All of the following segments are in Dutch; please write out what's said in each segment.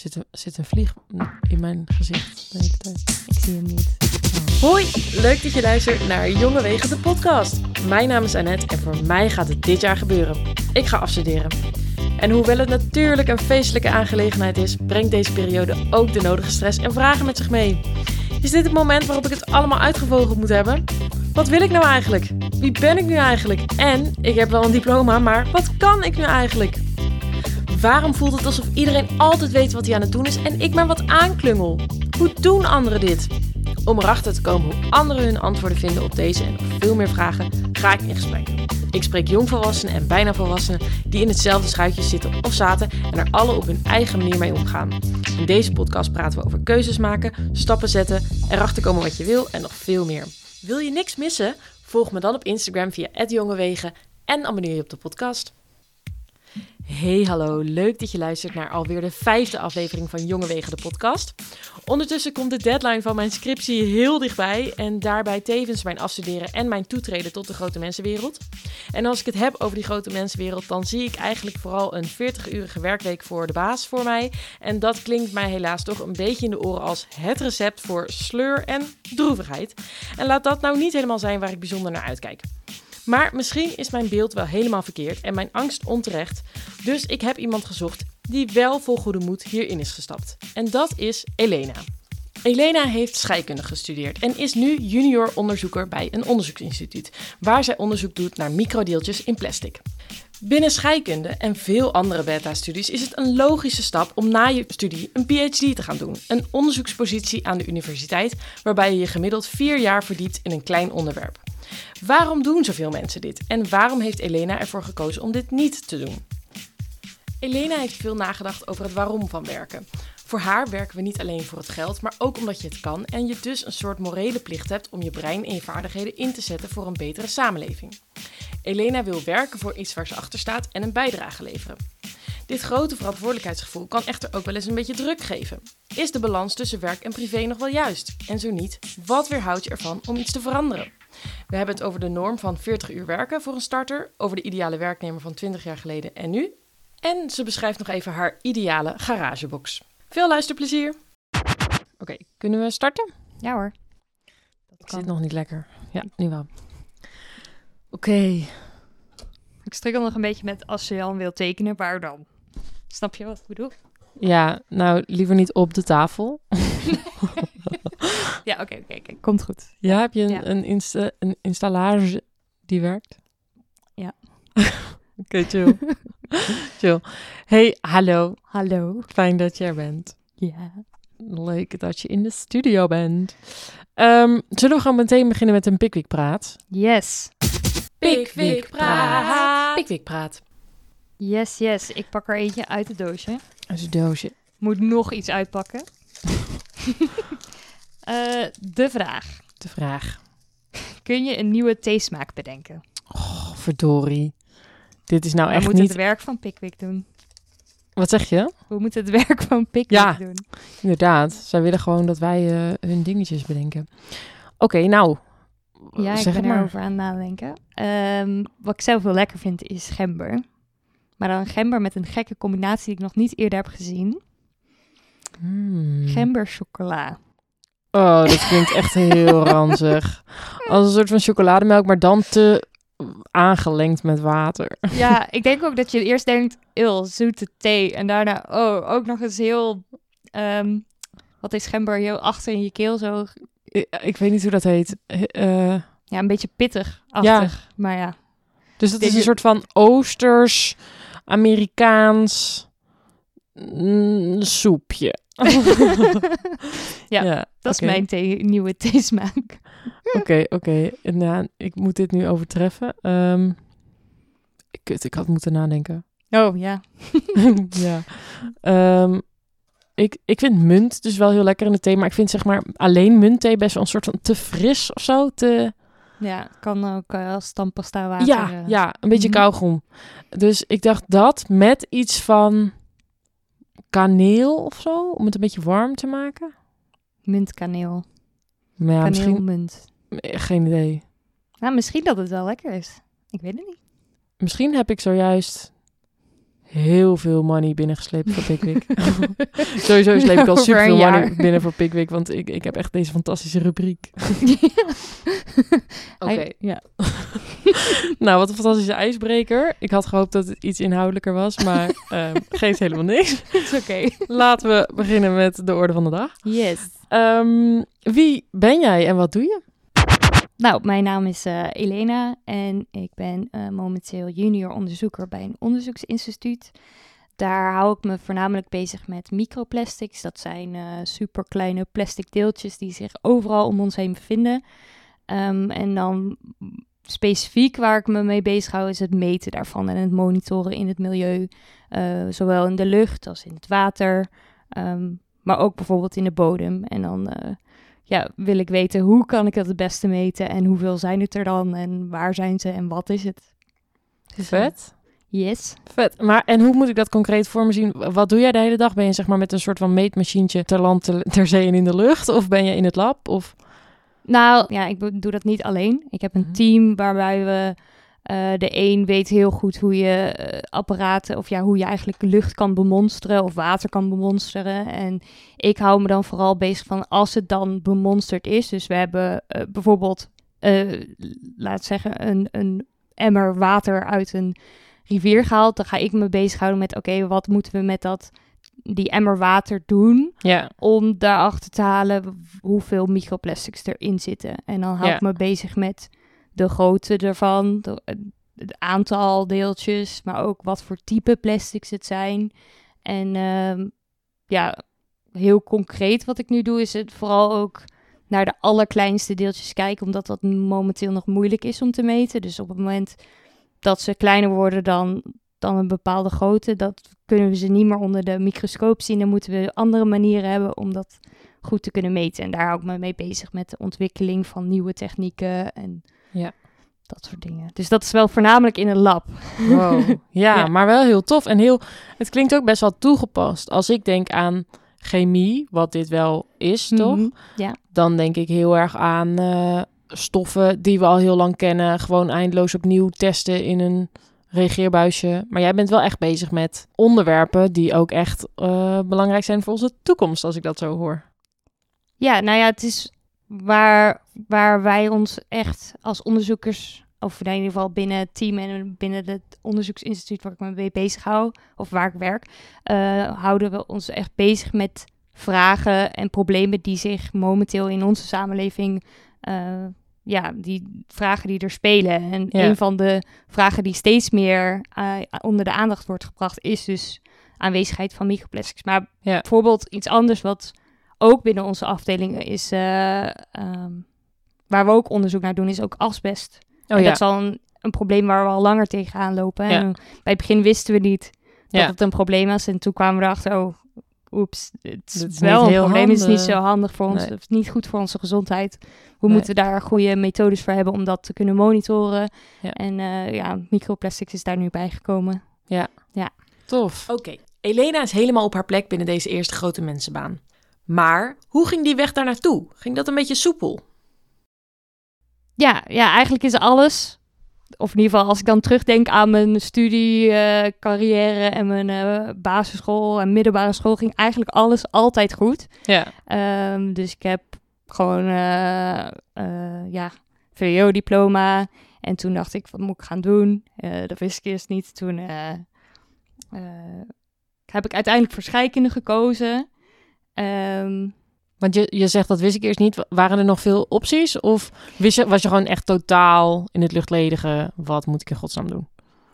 Zit een, zit een vlieg in mijn gezicht de hele tijd. Ik zie hem niet. Hoi, leuk dat je luistert naar Jonge Wegen de podcast. Mijn naam is Annette en voor mij gaat het dit jaar gebeuren. Ik ga afstuderen. En hoewel het natuurlijk een feestelijke aangelegenheid is, brengt deze periode ook de nodige stress en vragen met zich mee. Is dit het moment waarop ik het allemaal uitgevogeld moet hebben? Wat wil ik nou eigenlijk? Wie ben ik nu eigenlijk? En ik heb wel een diploma, maar wat kan ik nu eigenlijk? Waarom voelt het alsof iedereen altijd weet wat hij aan het doen is en ik maar wat aanklungel? Hoe doen anderen dit? Om erachter te komen hoe anderen hun antwoorden vinden op deze en nog veel meer vragen, ga ik in gesprek. Ik spreek jongvolwassenen en bijna volwassenen die in hetzelfde schuitje zitten of zaten en er alle op hun eigen manier mee omgaan. In deze podcast praten we over keuzes maken, stappen zetten, erachter komen wat je wil en nog veel meer. Wil je niks missen? Volg me dan op Instagram via @jongewegen en abonneer je op de podcast. Hey hallo, leuk dat je luistert naar alweer de vijfde aflevering van Jonge Wegen de podcast. Ondertussen komt de deadline van mijn scriptie heel dichtbij en daarbij tevens mijn afstuderen en mijn toetreden tot de grote mensenwereld. En als ik het heb over die grote mensenwereld, dan zie ik eigenlijk vooral een 40-urige werkweek voor de baas voor mij. En dat klinkt mij helaas toch een beetje in de oren als het recept voor sleur en droevigheid. En laat dat nou niet helemaal zijn waar ik bijzonder naar uitkijk. Maar misschien is mijn beeld wel helemaal verkeerd en mijn angst onterecht. Dus ik heb iemand gezocht die wel vol goede moed hierin is gestapt. En dat is Elena. Elena heeft scheikunde gestudeerd en is nu junior onderzoeker bij een onderzoeksinstituut, waar zij onderzoek doet naar microdeeltjes in plastic. Binnen scheikunde en veel andere beta-studies is het een logische stap om na je studie een PhD te gaan doen, een onderzoekspositie aan de universiteit, waarbij je je gemiddeld vier jaar verdiept in een klein onderwerp. Waarom doen zoveel mensen dit en waarom heeft Elena ervoor gekozen om dit niet te doen? Elena heeft veel nagedacht over het waarom van werken. Voor haar werken we niet alleen voor het geld, maar ook omdat je het kan en je dus een soort morele plicht hebt om je brein en je vaardigheden in te zetten voor een betere samenleving. Elena wil werken voor iets waar ze achter staat en een bijdrage leveren. Dit grote verantwoordelijkheidsgevoel kan echter ook wel eens een beetje druk geven. Is de balans tussen werk en privé nog wel juist? En zo niet, wat weerhoudt je ervan om iets te veranderen? We hebben het over de norm van 40 uur werken voor een starter, over de ideale werknemer van 20 jaar geleden en nu. En ze beschrijft nog even haar ideale garagebox. Veel luisterplezier! Oké, kunnen we starten? Ja hoor. Ik zit nog niet lekker. Ja, nu wel. Oké. Ik strikkel nog een beetje met als je Jan wil tekenen, waar dan? Snap je wat ik bedoel? Ja, nou liever niet op de tafel. ja, oké, oké. Komt goed. Ja, heb je een, Ja. een, insta een installage die werkt? Ja. Oké, chill. chill. Hey, hallo. Hallo. Fijn dat je er bent. Ja. Leuk dat je in de studio bent. Ehm, zullen we gewoon meteen beginnen met een Pickwick praat? Yes. Pickwick praat. Pickwick praat. Yes, yes. Ik pak er eentje uit het doosje. Uit een doosje. Moet nog iets uitpakken. Eh, de vraag. De vraag. Kun je een nieuwe theesmaak bedenken? Oh, verdorie. Dit is nou We echt moeten niet... het werk van Pickwick doen. Wat zeg je? We moeten het werk van Pickwick Ja. doen. Inderdaad. Zij willen gewoon dat wij eh, hun dingetjes bedenken. Oké, nou. Ja, ik zeg ben het maar. erover aan nadenken. Ehm, wat ik zelf heel lekker vind is gember. Maar dan gember met een gekke combinatie die ik nog niet eerder heb gezien. Hmm. Gember chocola. Oh, dat klinkt echt heel ranzig. Als een soort van chocolademelk, maar dan te aangelengd met water. Ja, ik denk ook dat je eerst denkt, eeuw, zoete thee. En daarna, oh, ook nog eens heel, ehm, wat is gember, heel achter in je keel zo. Ik, ik weet niet hoe dat heet. Eh, Ja, een beetje pittig-achtig. Maar ja, dus dat is een soort van Oosters, Amerikaans mm, soepje. Ja, dat oké. is mijn thee, nieuwe theesmaak. Oké, oké. En ja, ik moet dit nu overtreffen. Ehm kut, ik had moeten nadenken. Oh, ja. ja. Ehm, ik, ik vind munt dus wel heel lekker in de thee, maar ik vind zeg maar alleen muntthee best wel een soort van te fris of zo. Te, Ja, kan ook eh, als tandpasta water. ja, eh, ja, een beetje Mhm. kauwgom. Dus ik dacht dat met iets van kaneel of zo, om het een beetje warm te maken. Muntkaneel. Maar ja, misschien Kaneelmunt. geen idee. Nou, misschien dat het wel lekker is. Ik weet het niet. Misschien heb ik zojuist heel veel money binnengesleept voor Pickwick. Sowieso sleep ik al super veel money binnen voor Pickwick, want ik, ik heb echt deze fantastische rubriek. Oké, Ja. nou wat een fantastische ijsbreker. Ik had gehoopt dat het iets inhoudelijker was, maar ehm, geeft helemaal niks. is oké. Laten we beginnen met de orde van de dag. Yes. Ehm, wie ben jij en wat doe je? Nou, mijn naam is eh, Elena en ik ben eh, momenteel junior onderzoeker bij een onderzoeksinstituut. Daar hou ik me voornamelijk bezig met microplastics. Dat zijn eh superkleine plastic deeltjes die zich overal om ons heen bevinden. Ehm, en dan specifiek waar ik me mee bezig hou is het meten daarvan en het monitoren in het milieu. zowel in de lucht als in het water, ehm, maar ook bijvoorbeeld in de bodem. En dan ja, wil ik weten hoe kan ik dat het beste meten en hoeveel zijn het er dan en waar zijn ze en wat is het. Dus, eh, Vet. yes. Vet. Maar en hoe moet ik dat concreet voor me zien? Wat doe jij de hele dag? Ben je zeg maar met een soort van meetmachientje ter land, ter, ter zee en in de lucht? Of ben je in het lab? Of... Nou, ja, ik doe dat niet alleen. Ik heb een Mhm. team waarbij we eh, de een weet heel goed hoe je eh, apparaten of ja, hoe je eigenlijk lucht kan bemonsteren of water kan bemonsteren. En ik hou me dan vooral bezig van als het dan bemonsterd is. Dus we hebben eh, bijvoorbeeld, laat zeggen, een, een emmer water uit een rivier gehaald. Dan ga ik me bezighouden met oké, wat moeten we met dat die emmer water doen? Ja. om daarachter te halen hoeveel microplastics erin zitten. En dan hou Ja. ik me bezig met de grootte ervan, het aantal deeltjes, maar ook wat voor type plastics het zijn. En ehm, ja, heel concreet wat ik nu doe, is het vooral ook naar de allerkleinste deeltjes kijken, omdat dat momenteel nog moeilijk is om te meten. Dus op het moment dat ze kleiner worden dan, dan een bepaalde grootte, dat kunnen we ze niet meer onder de microscoop zien. Dan moeten we andere manieren hebben om dat goed te kunnen meten. En daar hou ik me mee bezig met de ontwikkeling van nieuwe technieken en Ja. dat soort dingen. Dus dat is wel voornamelijk in een lab. Wow. Ja, Ja. maar wel heel tof. En heel, het klinkt ook best wel toegepast. Als ik denk aan chemie, wat dit wel is, toch? Mhm. Ja. Dan denk ik heel erg aan eh, stoffen die we al heel lang kennen. Gewoon eindeloos opnieuw testen in een reageerbuisje. Maar jij bent wel echt bezig met onderwerpen die ook echt eh, belangrijk zijn voor onze toekomst, als ik dat zo hoor. Ja, nou ja, het is waar, waar wij ons echt als onderzoekers, of in ieder geval binnen het team en binnen het onderzoeksinstituut waar ik me mee bezig hou, of waar ik werk, eh, houden we ons echt bezig met vragen en problemen die zich momenteel in onze samenleving, eh, ja, die vragen die er spelen. En Ja. een van de vragen die steeds meer eh, onder de aandacht wordt gebracht, is dus aanwezigheid van microplastics. Maar Ja. bijvoorbeeld iets anders wat ook binnen onze afdelingen is, eh, ehm, waar we ook onderzoek naar doen, is ook asbest. Oh en ja. dat is al een, een probleem waar we al langer tegenaan lopen. Ja. En bij het begin wisten we niet dat Ja. het een probleem was. En toen kwamen we erachter, oh, oeps, het is, wel niet een heel probleem. Het is niet zo handig voor ons. Nee. Het is niet goed voor onze gezondheid. We Nee. moeten daar goede methodes voor hebben om dat te kunnen monitoren. Ja. En eh, ja, microplastics is daar nu bijgekomen. Tof. Oké, Elena is helemaal op haar plek binnen deze eerste grote mensenbaan. Maar hoe ging die weg daar naartoe? Ging dat een beetje soepel? Ja, ja, eigenlijk is alles. Of in ieder geval, als ik dan terugdenk aan mijn studiecarrière carrière en mijn eh, basisschool en middelbare school, ging eigenlijk alles altijd goed. Ja. Ehm, dus ik heb gewoon, eh, ja, VWO-diploma. En toen dacht ik, wat moet ik gaan doen? Dat wist ik eerst niet. Toen heb ik uiteindelijk voor scheikunde gekozen. Ehm, Want je, je zegt dat wist ik eerst niet. Waren er nog veel opties? Of wist je, was je gewoon echt totaal in het luchtledige? Wat moet ik in godsnaam doen?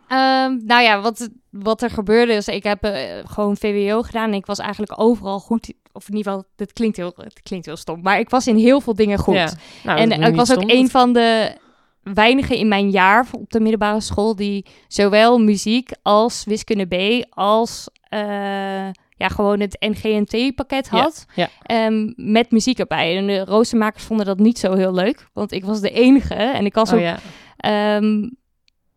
Ehm, nou ja, wat, wat er gebeurde is, ik heb eh, gewoon VWO gedaan en ik was eigenlijk overal goed. Of in ieder geval, dit klinkt heel, het klinkt heel stom, maar ik was in heel veel dingen goed. Ja. Nou, en dat ik was ook stom. een van de weinigen in mijn jaar op de middelbare school die zowel muziek als wiskunde B als eh, ja, gewoon het NGNT-pakket had. ja. Ehm, met muziek erbij. En de roostermakers vonden dat niet zo heel leuk, want ik was de enige en ik was ook Oh ja. Ehm,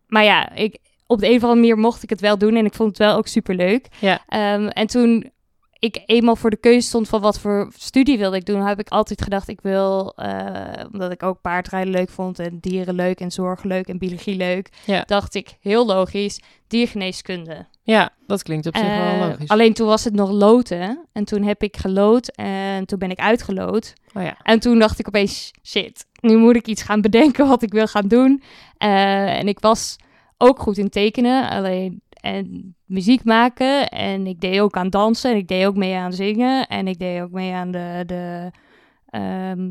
maar ja, ik, op de een of andere manier mocht ik het wel doen en ik vond het wel ook super leuk. Ja. en toen ik eenmaal voor de keuze stond van wat voor studie wilde ik doen, heb ik altijd gedacht, ik wil, uh, omdat ik ook paardrijden leuk vond en dieren leuk en zorg leuk en biologie leuk, Ja. dacht ik heel logisch, diergeneeskunde. Ja, dat klinkt op zich wel Eh, logisch. alleen toen was het nog loten en toen heb ik gelood en toen ben ik uitgelood. Oh ja. En toen dacht ik opeens, shit, nu moet ik iets gaan bedenken wat ik wil gaan doen. Eh, en ik was ook goed in tekenen, alleen en muziek maken. En ik deed ook aan dansen en ik deed ook mee aan zingen. En ik deed ook mee aan de, de ehm,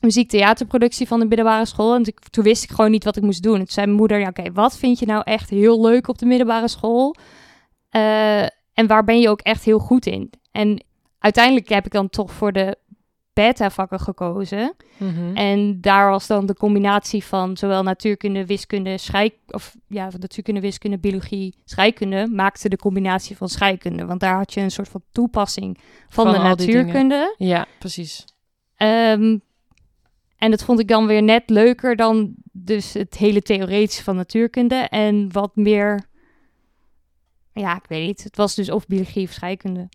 muziektheaterproductie van de middelbare school. En toen, wist ik gewoon niet wat ik moest doen. En toen zei mijn moeder, ja, oké, wat vind je nou echt heel leuk op de middelbare school? Eh, en waar ben je ook echt heel goed in? En uiteindelijk heb ik dan toch voor de beta-vakken gekozen. Mhm. En daar was dan de combinatie van zowel natuurkunde, wiskunde, schijk of ja, natuurkunde, wiskunde, biologie, scheikunde maakte de combinatie van scheikunde, want daar had je een soort van toepassing van, Van de natuurkunde. Ja, precies. Ehm, en dat vond ik dan weer net leuker dan dus het hele theoretische van natuurkunde en wat meer, ja, ik weet niet. Het was dus of biologie of scheikunde.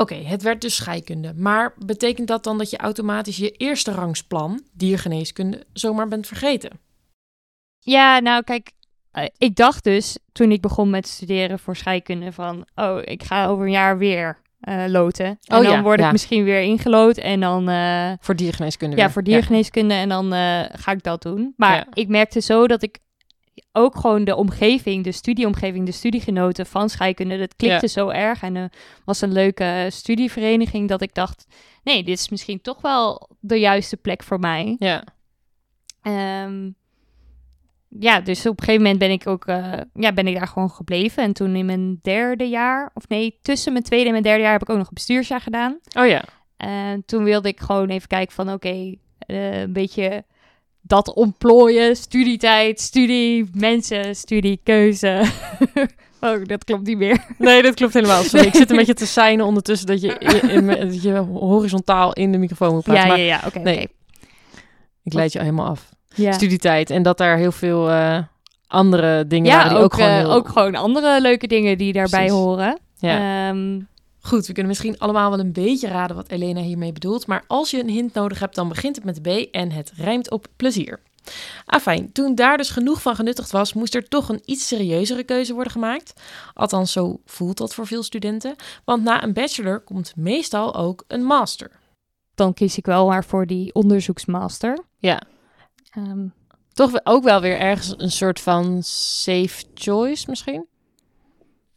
Oké, het werd dus scheikunde. Maar betekent dat dan dat je automatisch je eerste rangsplan, diergeneeskunde, zomaar bent vergeten? Ja, nou kijk, eh, ik dacht dus toen ik begon met studeren voor scheikunde van, oh, ik ga over een jaar weer eh, loten. En Oh dan ja, word ik ja. misschien weer ingelood en dan, eh, Voor diergeneeskunde ja, weer. voor diergeneeskunde en dan ga ik dat doen. Maar ik merkte zo dat ik ook gewoon de omgeving, de studieomgeving, de studiegenoten van scheikunde, dat klikte zo erg en er was een leuke studievereniging dat ik dacht, nee, dit is misschien toch wel de juiste plek voor mij. Ja. Ehm, ja, dus op een gegeven moment ben ik ook eh, ja, ben ik daar gewoon gebleven. En toen in mijn derde jaar, of nee, tussen mijn tweede en mijn derde jaar heb ik ook nog een bestuursjaar gedaan. Oh ja. En toen wilde ik gewoon even kijken van oké, eh, een beetje dat ontplooien, studietijd, studie, mensen, studie, keuze. oh, dat klopt niet meer. Nee, dat klopt helemaal. Sorry, ik zit een beetje te seinen ondertussen dat je, in, in- dat je horizontaal in de microfoon moet praten. ja, maar ja, ja, oké, nee. ik leid je helemaal af. Ja. Studietijd. En dat daar heel veel eh, andere dingen waren Ja, die ook, ook, gewoon eh, heel... ook gewoon andere leuke dingen die daarbij Precies. horen. Ja. Ehm, Goed, we kunnen misschien allemaal wel een beetje raden wat Elena hiermee bedoelt. Maar als je een hint nodig hebt, dan begint het met de B en het rijmt op plezier. Afijn, toen daar dus genoeg van genuttigd was, moest er toch een iets serieuzere keuze worden gemaakt. Althans, zo voelt dat voor veel studenten. Want na een bachelor komt meestal ook een master. dan kies ik wel maar voor die onderzoeksmaster. Ja, Ehm, toch ook wel weer ergens een soort van safe choice misschien?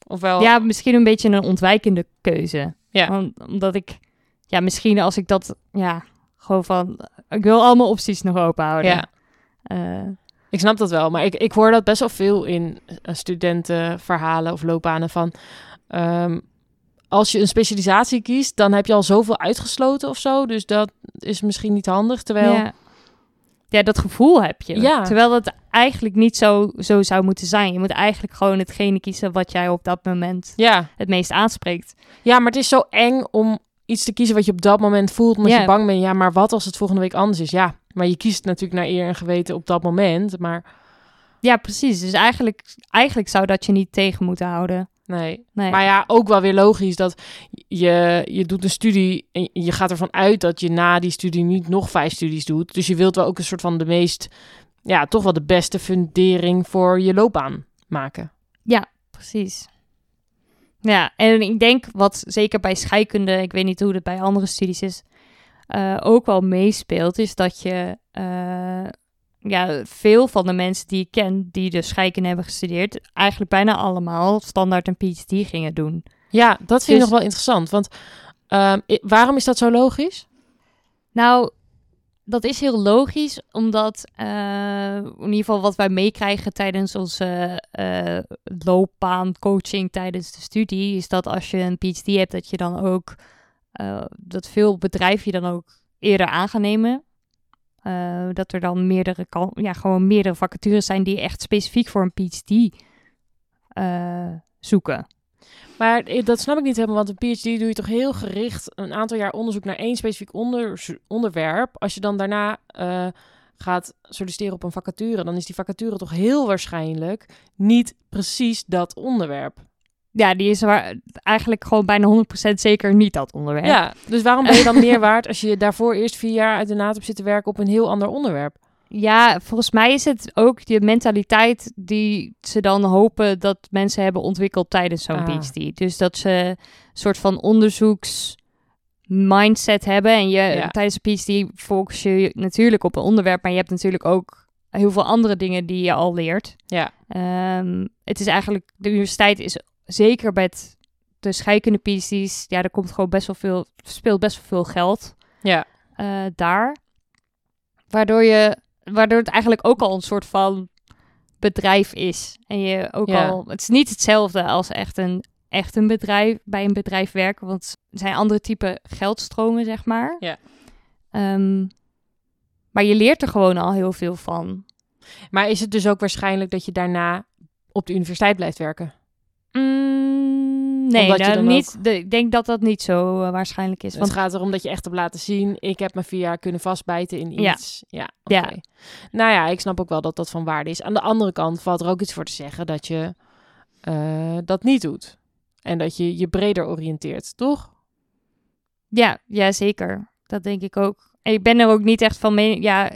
Ofwel, Ja, misschien een beetje een ontwijkende keuze. Ja. Omdat ik, ja, misschien als ik dat, ja, gewoon van, ik wil allemaal opties nog open houden. ja, Eh, ik snap dat wel. Maar ik, ik hoor dat best wel veel in eh, studentenverhalen of loopbanen van... ehm, als je een specialisatie kiest, dan heb je al zoveel uitgesloten of zo. Dus dat is misschien niet handig. Terwijl, ja. Ja, dat gevoel heb je. Ja. Terwijl dat eigenlijk niet zo, zo zou moeten zijn. Je moet eigenlijk gewoon hetgene kiezen wat jij op dat moment ja, het meest aanspreekt. ja, maar het is zo eng om iets te kiezen wat je op dat moment voelt. Omdat Ja. je bang bent. Ja, maar wat als het volgende week anders is? Ja, maar je kiest natuurlijk naar eer en geweten op dat moment. Maar Ja, precies. Dus eigenlijk, eigenlijk zou dat je niet tegen moeten houden. Nee. Nee. Maar ja, ook wel weer logisch dat je, je doet een studie en je gaat ervan uit dat je na die studie niet nog vijf studies doet. Dus je wilt wel ook een soort van de meest, ja, toch wel de beste fundering voor je loopbaan maken. Precies. Ja, en ik denk wat zeker bij scheikunde, ik weet niet hoe het bij andere studies is, eh, ook wel meespeelt, is dat je eh, ja, veel van de mensen die ik ken die de scheikunde hebben gestudeerd, eigenlijk bijna allemaal standaard een PhD gingen doen. Ja, dat vind ik Dus- nog wel interessant. Want ehm, waarom is dat zo logisch? Nou, dat is heel logisch, omdat eh, in ieder geval wat wij meekrijgen tijdens onze eh loopbaan, coaching tijdens de studie, is dat als je een PhD hebt, dat je dan ook, eh, dat veel bedrijven je dan ook eerder aan gaan nemen. Eh, dat er dan meerdere, ja, gewoon meerdere vacatures zijn die echt specifiek voor een PhD eh, zoeken. Maar i- dat snap ik niet helemaal, want een PhD doe je toch heel gericht een aantal jaar onderzoek naar één specifiek onder, onderwerp. Als je dan daarna eh, gaat solliciteren op een vacature, dan is die vacature toch heel waarschijnlijk niet precies dat onderwerp. Ja, die is waar, eigenlijk gewoon bijna 100% zeker niet dat onderwerp. Ja, dus waarom ben je dan meer waard als je daarvoor eerst vier jaar uit de naad hebt zitten werken op een heel ander onderwerp? Ja, volgens mij is het ook de mentaliteit die ze dan hopen dat mensen hebben ontwikkeld tijdens zo'n Ah. PhD. Dus dat ze een soort van onderzoeks mindset hebben. En je Ja. tijdens een PhD focus je natuurlijk op een onderwerp, maar je hebt natuurlijk ook heel veel andere dingen die je al leert. Ja. Ehm, het is eigenlijk, de universiteit is zeker met de scheikunde PhD's, ja, er komt gewoon best wel veel, speelt best wel veel geld Ja. eh, daar. Waardoor, je, waardoor het eigenlijk ook al een soort van bedrijf is. En je ook Ja. al, het is niet hetzelfde als echt een, echt een bedrijf, bij een bedrijf werken, want er zijn andere type geldstromen, zeg maar. Ja. Ehm, maar je leert er gewoon al heel veel van. Maar is het dus ook waarschijnlijk dat je daarna op de universiteit blijft werken? Nee, Omdat je nou, dan niet, de, ik denk dat dat niet zo eh, waarschijnlijk is. Het Want gaat erom dat je echt hebt laten zien, ik heb me vier jaar kunnen vastbijten in iets. Ja. Ja. Nou ja, ik snap ook wel dat dat van waarde is. Aan de andere kant valt er ook iets voor te zeggen dat je eh, dat niet doet. En dat je je breder oriënteert, toch? Ja, ja, zeker. Dat denk ik ook. En ik ben er ook niet echt van mening. Ja,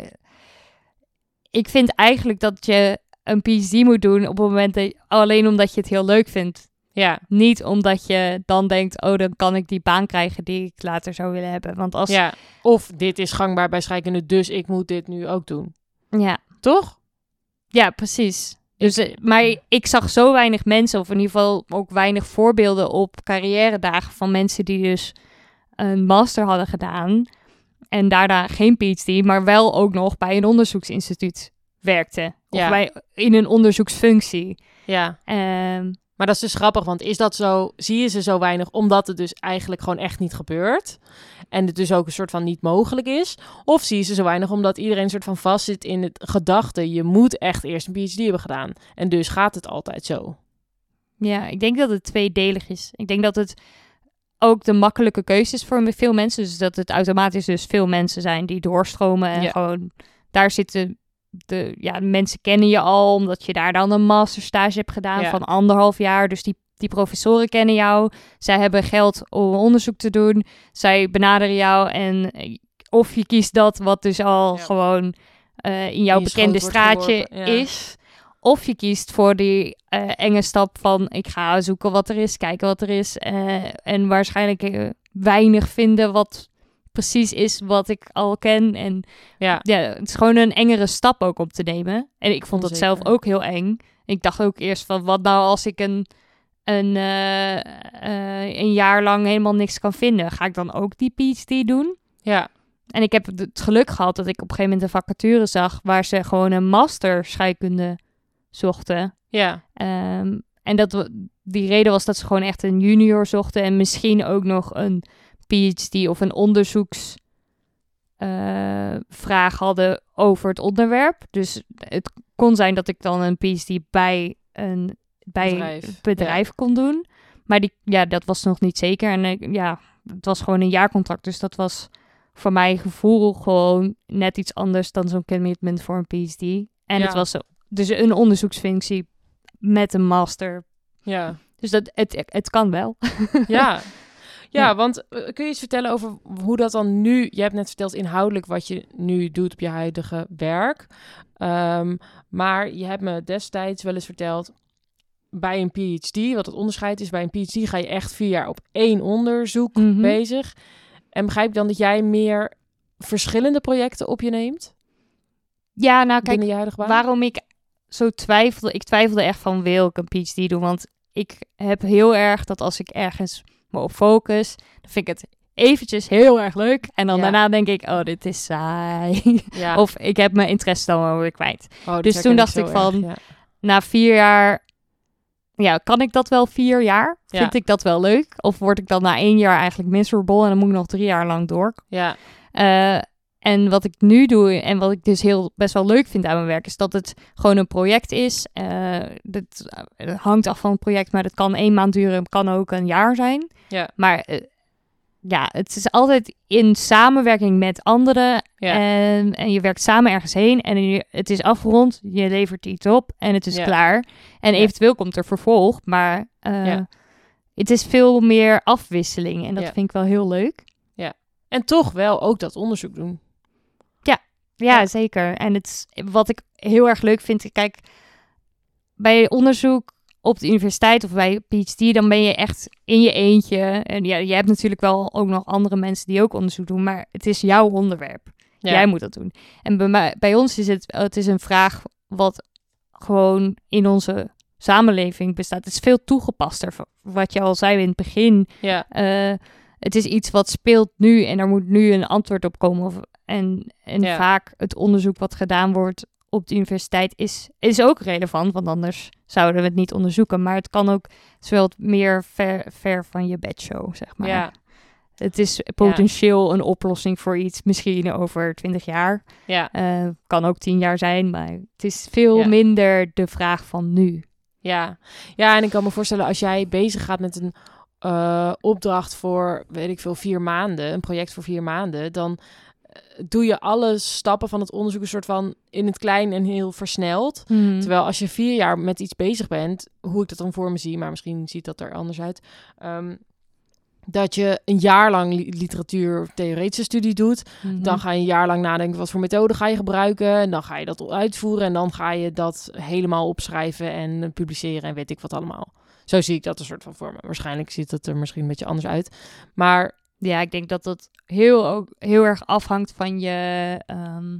ik vind eigenlijk dat je een PhD moet doen op het moment dat alleen omdat je het heel leuk vindt. Ja, Niet omdat je dan denkt, oh, dan kan ik die baan krijgen die ik later zou willen hebben. Want als, ja. Of dit is gangbaar bij scheikunde, dus ik moet dit nu ook doen. ja, Toch? ja precies. Dus, eh, maar ik zag zo weinig mensen, of in ieder geval ook weinig voorbeelden op carrière-dagen van mensen die dus een master hadden gedaan en daarna geen PhD, maar wel ook nog bij een onderzoeksinstituut werkte. Of Ja. bij, in een onderzoeksfunctie. Ja. Ehm, Maar dat is dus grappig, want is dat zo, zie je ze zo weinig omdat het dus eigenlijk gewoon echt niet gebeurt? En het dus ook een soort van niet mogelijk is? Of zie je ze zo weinig omdat iedereen een soort van vastzit in het gedachte, je moet echt eerst een PhD hebben gedaan. En dus gaat het altijd zo. ja, ik denk dat het tweedelig is. Ik denk dat het ook de makkelijke keuze is voor veel mensen. Dus dat het automatisch dus veel mensen zijn die doorstromen en Ja. gewoon daar zitten de ja, mensen kennen je al omdat je daar dan een masterstage hebt gedaan Ja. van anderhalf jaar. Dus die, die professoren kennen jou. Zij hebben geld om onderzoek te doen. Zij benaderen jou en of je kiest dat wat dus al Ja. gewoon eh, in jouw In bekende straatje ja. is. Of je kiest voor die eh, enge stap van ik ga zoeken wat er is, kijken wat er is. eh, en waarschijnlijk weinig vinden wat precies is wat ik al ken. En Ja, ja, het is gewoon een engere stap ook om te nemen. En ik vond dat zelf ook heel eng. Ik dacht ook eerst van, wat nou als ik een, een, eh, eh, een jaar lang helemaal niks kan vinden? Ga ik dan ook die PhD doen? ja, En ik heb het geluk gehad dat ik op een gegeven moment een vacature zag... waar ze gewoon een master scheikunde zochten. ja, Ehm, en dat, die reden was dat ze gewoon echt een junior zochten... en misschien ook nog een PhD of een onderzoeks eh, hadden over het onderwerp. Dus het kon zijn dat ik dan een PhD bij een bij Bedrijf, kon doen. Maar die, ja, dat was nog niet zeker. En ja, het was gewoon een jaarcontract. Dus dat was voor mijn gevoel gewoon net iets anders dan zo'n commitment voor een PhD. En Ja. het was dus een onderzoeksfunctie met een master. ja. Dus dat, het, het kan wel. Ja. Ja, want eh, kun je iets vertellen over hoe dat dan nu... Je hebt net verteld inhoudelijk wat je nu doet op je huidige werk. Ehm, maar je hebt me destijds wel eens verteld... Bij een PhD, wat het onderscheid is, bij een PhD ga je echt vier jaar op één onderzoek Mhm. bezig. En begrijp ik dan dat jij meer verschillende projecten op je neemt Ja, nou kijk, je waarom ik zo twijfelde. Ik twijfelde echt van wil ik een PhD doen. Want ik heb heel erg dat als ik ergens me op focus, dan vind ik het eventjes heel erg leuk. En dan Ja. daarna denk ik, oh, dit is saai. Ja. of ik heb mijn interesse dan wel weer kwijt. Oh, dus toen dacht ik van, erg, ja. Na vier jaar, ja, kan ik dat wel vier jaar? Ja. Vind ik dat wel leuk? Of word ik dan na één jaar eigenlijk miserable en dan moet ik nog drie jaar lang door? Ja, Eh, en wat ik nu doe en wat ik dus heel best wel leuk vind aan mijn werk, is dat het gewoon een project is. Eh het, eh, hangt af van het project, maar het kan één maand duren, het kan ook een jaar zijn. ja, Maar eh, ja, het is altijd in samenwerking met anderen. Ja. En, en je werkt samen ergens heen en je, het is afgerond, je levert iets op en het is Ja. klaar. En Ja. eventueel komt er vervolg, maar Ja. het is veel meer afwisseling. En dat Ja. vind ik wel heel leuk. En toch wel ook dat onderzoek doen. Ja, Ja. zeker. En het, wat ik heel erg leuk vind, kijk, bij onderzoek op de universiteit of bij PhD, dan ben je echt in je eentje. En ja, je hebt natuurlijk wel ook nog andere mensen die ook onderzoek doen, maar het is jouw onderwerp. Ja. Jij moet dat doen. En bij, mij, bij ons is het, het is een vraag wat gewoon in onze samenleving bestaat. Het is veel toegepaster. Wat je al zei in het begin. Ja, Eh, het is iets wat speelt nu en er moet nu een antwoord op komen. Of, en en Ja. vaak het onderzoek wat gedaan wordt op de universiteit is, is ook relevant, want anders zouden we het niet onderzoeken. Maar het kan ook, het is wel wat meer ver, ver van je bedshow, zeg maar. ja, Het is potentieel een oplossing voor iets, misschien over twintig jaar. ja, Eh, kan ook tien jaar zijn, maar het is veel Ja. minder de vraag van nu. ja. Ja, en ik kan me voorstellen als jij bezig gaat met een eh, opdracht voor, weet ik veel, vier maanden, een project voor vier maanden, dan doe je alle stappen van het onderzoek een soort van in het klein en heel versneld. Hmm. Terwijl als je vier jaar met iets bezig bent, hoe ik dat dan voor me zie, maar misschien ziet dat er anders uit. ehm, dat je een jaar lang li- literatuur of theoretische studie doet. Mhm. Dan ga je een jaar lang nadenken wat voor methode ga je gebruiken. En dan ga je dat uitvoeren. En dan ga je dat helemaal opschrijven en publiceren en weet ik wat allemaal. Zo zie ik dat een soort van voor me. Waarschijnlijk ziet het er misschien een beetje anders uit. Maar Ja, ik denk dat dat heel, ook, heel erg afhangt van je, ehm,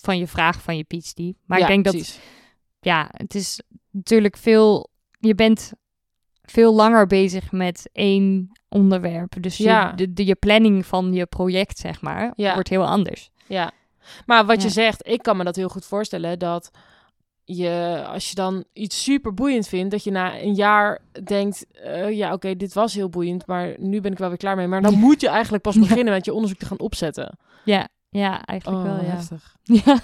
van je vraag van je PhD. Maar ja, ik denk dat, ja, het is natuurlijk veel, je bent veel langer bezig met één onderwerp. Dus Ja. je, de, de, je planning van je project, zeg maar, Ja. wordt heel anders. Ja, maar wat je zegt, ik kan me dat heel goed voorstellen dat je, als je dan iets super boeiend vindt, dat je na een jaar denkt, eh, ja oké, dit was heel boeiend, maar nu ben ik wel weer klaar mee. Maar dan moet je eigenlijk pas Ja. beginnen met je onderzoek te gaan opzetten. Ja, ja eigenlijk Oh, wel, ja. heftig. ja.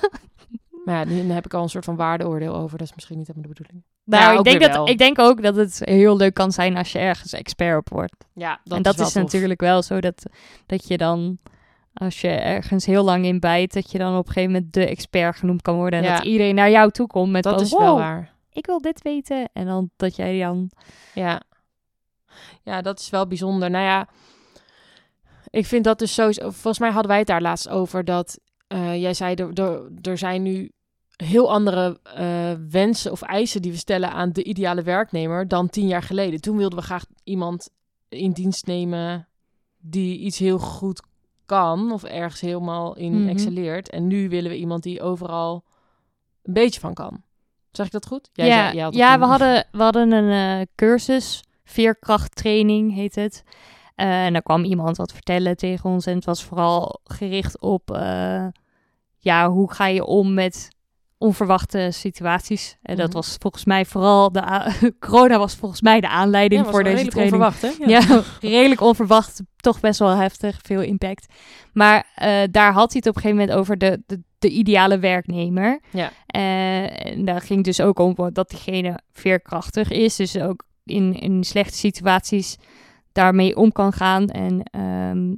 Maar ja, nu heb ik al een soort van waardeoordeel over, dat is misschien niet helemaal de bedoeling. Nou, Ja, ik, denk dat, wel. ik denk ook dat het heel leuk kan zijn als je ergens expert op wordt. Ja, dat en dat is, wel is, tof. natuurlijk wel zo dat, dat je dan, als je ergens heel lang in bijt, dat je dan op een gegeven moment de expert genoemd kan worden. En Ja. dat iedereen naar jou toe komt met Dat van, is wel "Wow, waar. ik wil dit weten. En dan dat jij dan... Ja. ja, dat is wel bijzonder. Nou ja, ik vind dat dus sowieso... Volgens mij hadden wij het daar laatst over dat eh, jij zei, er, er, er zijn nu heel andere eh, wensen of eisen die we stellen aan de ideale werknemer dan tien jaar geleden. Toen wilden we graag iemand in dienst nemen die iets heel goed kan of ergens helemaal in Mhm. excelleert. En nu willen we iemand die overal een beetje van kan. Zeg ik dat goed? Jij ja, zei- jij had het ja we, hadden, we hadden een eh, cursus, veerkrachttraining heet het. Eh, en daar kwam iemand wat vertellen tegen ons. En het was vooral gericht op, eh, ja, hoe ga je om met onverwachte situaties. En dat Mhm. was volgens mij vooral, de corona was volgens mij de aanleiding Ja, voor deze redelijk training. onverwacht, hè? Ja, redelijk onverwacht. Toch best wel heftig, veel impact. Maar eh, daar had hij het op een gegeven moment over de, de, de ideale werknemer. Ja. Eh, en daar ging dus ook om dat diegene veerkrachtig is. Dus ook in, in slechte situaties daarmee om kan gaan. En ehm,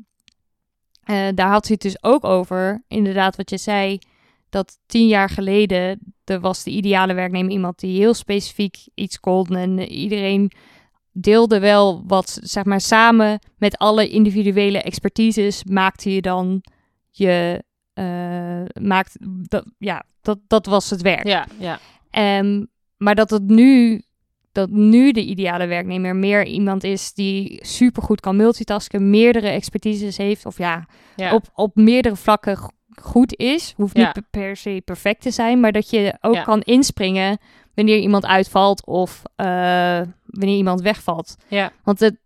eh, daar had hij het dus ook over, inderdaad wat je zei, dat tien jaar geleden er was de ideale werknemer iemand die heel specifiek iets kon en iedereen deelde wel wat, zeg maar, samen met alle individuele expertises maakte je dan je, eh, maakt, dat, ja, dat, dat was het werk. Ja, ja. Ehm, maar dat het nu, dat nu de ideale werknemer meer iemand is die supergoed kan multitasken, meerdere expertises heeft, of ja, ja. op, op meerdere vlakken goed is. Hoeft niet per- per se perfect te zijn, maar dat je ook Ja. kan inspringen wanneer iemand uitvalt of eh, wanneer iemand wegvalt. Ja. Want het,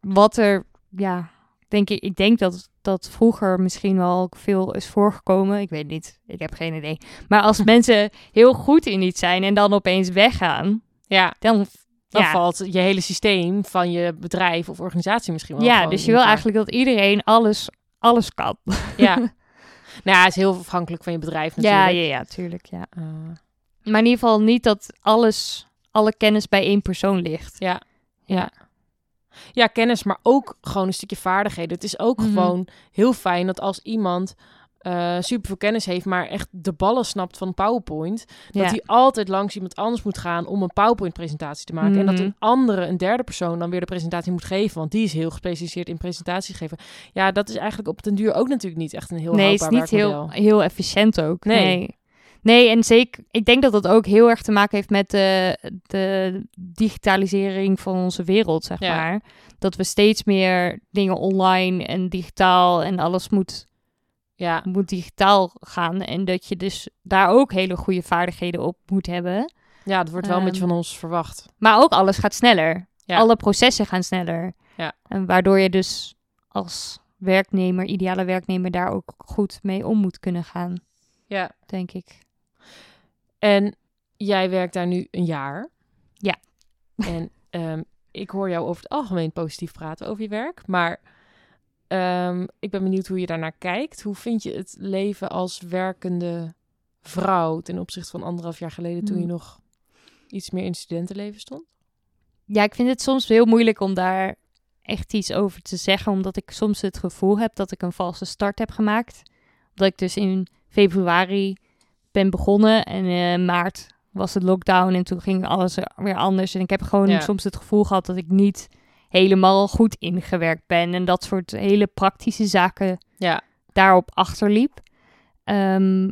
wat er, ja, denk ik, ik denk dat dat vroeger misschien wel veel is voorgekomen. Ik weet niet, ik heb geen idee. Maar als mensen heel goed in iets zijn en dan opeens weggaan, ja. dan, Dan ja, valt je hele systeem van je bedrijf of organisatie misschien wel. ja, dus je wil eigenlijk dat iedereen alles, alles kan. Ja. nou ja, het is heel afhankelijk van je bedrijf natuurlijk. Ja, ja, ja, tuurlijk, ja. Eh, Maar in ieder geval niet dat alles, alle kennis bij één persoon ligt. ja, ja. Ja, kennis, maar ook gewoon een stukje vaardigheden. Het is ook Mhm. gewoon heel fijn dat als iemand eh super veel kennis heeft, maar echt de ballen snapt van PowerPoint, dat hij altijd langs iemand anders moet gaan om een PowerPoint-presentatie te maken. En dat Mhm. een andere, een derde persoon dan weer de presentatie moet geven, want die is heel gespecialiseerd in presentaties geven. Ja, dat is eigenlijk op den duur ook natuurlijk niet echt een heel nee, het is niet heel, heel efficiënt ook. Nee. Nee. nee. en zeker, ik denk dat dat ook heel erg te maken heeft met de, de digitalisering van onze wereld, zeg Ja. maar. Dat we steeds meer dingen online en digitaal en alles moet, Ja, moet digitaal gaan. En dat je dus daar ook hele goede vaardigheden op moet hebben. ja, dat wordt wel een beetje Ehm, van ons verwacht. Maar ook alles gaat sneller. Ja. Alle processen gaan sneller. Ja. En waardoor je dus als werknemer, ideale werknemer, daar ook goed mee om moet kunnen gaan, Ja. denk ik. En jij werkt daar nu een jaar. Ja. En ehm, ik hoor jou over het algemeen positief praten over je werk. Maar ehm, ik ben benieuwd hoe je daarnaar kijkt. Hoe vind je het leven als werkende vrouw ten opzichte van anderhalf jaar geleden toen je Hmm. nog iets meer in studentenleven stond? Ja, ik vind het soms heel moeilijk om daar echt iets over te zeggen, omdat ik soms het gevoel heb dat ik een valse start heb gemaakt. Dat ik dus in februari ben begonnen en in maart was het lockdown en toen ging alles weer anders. En ik heb gewoon Ja. soms het gevoel gehad dat ik niet helemaal goed ingewerkt ben en dat soort hele praktische zaken Ja. daarop achterliep. Ehm,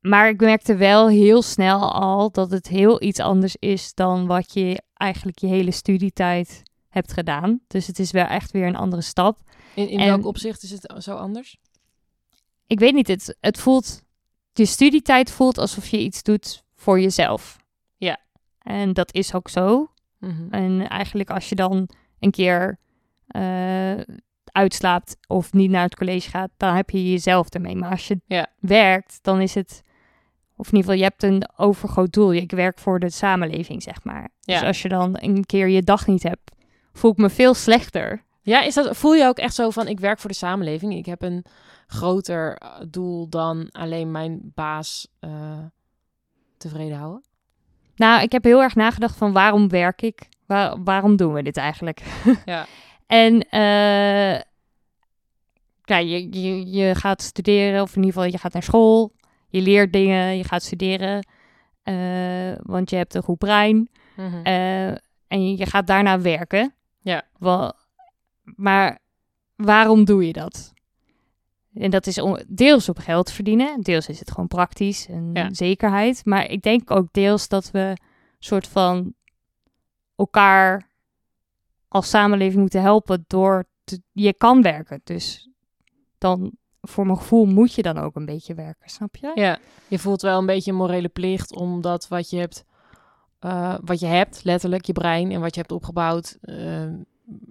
maar ik merkte wel heel snel al dat het heel iets anders is dan wat je eigenlijk je hele studietijd hebt gedaan. Dus het is wel echt weer een andere stap. In, in En- welk opzicht is het zo anders? Ik weet niet, het, het voelt, je studietijd voelt alsof je iets doet voor jezelf. Ja. En dat is ook zo. Mhm. En eigenlijk als je dan een keer eh, uitslaapt of niet naar het college gaat, dan heb je jezelf ermee. Maar als je Ja. werkt, dan is het, of in ieder geval, je hebt een overgroot doel. Ik werk voor de samenleving, zeg maar. Ja. Dus als je dan een keer je dag niet hebt, voel ik me veel slechter. Ja, is dat, voel je ook echt zo van, ik werk voor de samenleving. Ik heb een groter eh, doel dan alleen mijn baas eh, tevreden houden? Nou, ik heb heel erg nagedacht van waarom werk ik? Waar, waarom doen we dit eigenlijk? Ja. En eh, ja, je, je, je gaat studeren, of in ieder geval je gaat naar school. Je leert dingen, je gaat studeren. eh, want je hebt een goed brein. Mhm. eh, en je gaat daarna werken. Ja. Wel, maar waarom doe je dat? En dat is om, deels op geld verdienen. Deels is het gewoon praktisch en Ja. zekerheid. Maar ik denk ook deels dat we soort van elkaar als samenleving moeten helpen door te, je kan werken. Dus dan voor mijn gevoel moet je dan ook een beetje werken, snap je? Ja, je voelt wel een beetje een morele plicht omdat wat je hebt, eh, wat je hebt, letterlijk je brein en wat je hebt opgebouwd, eh,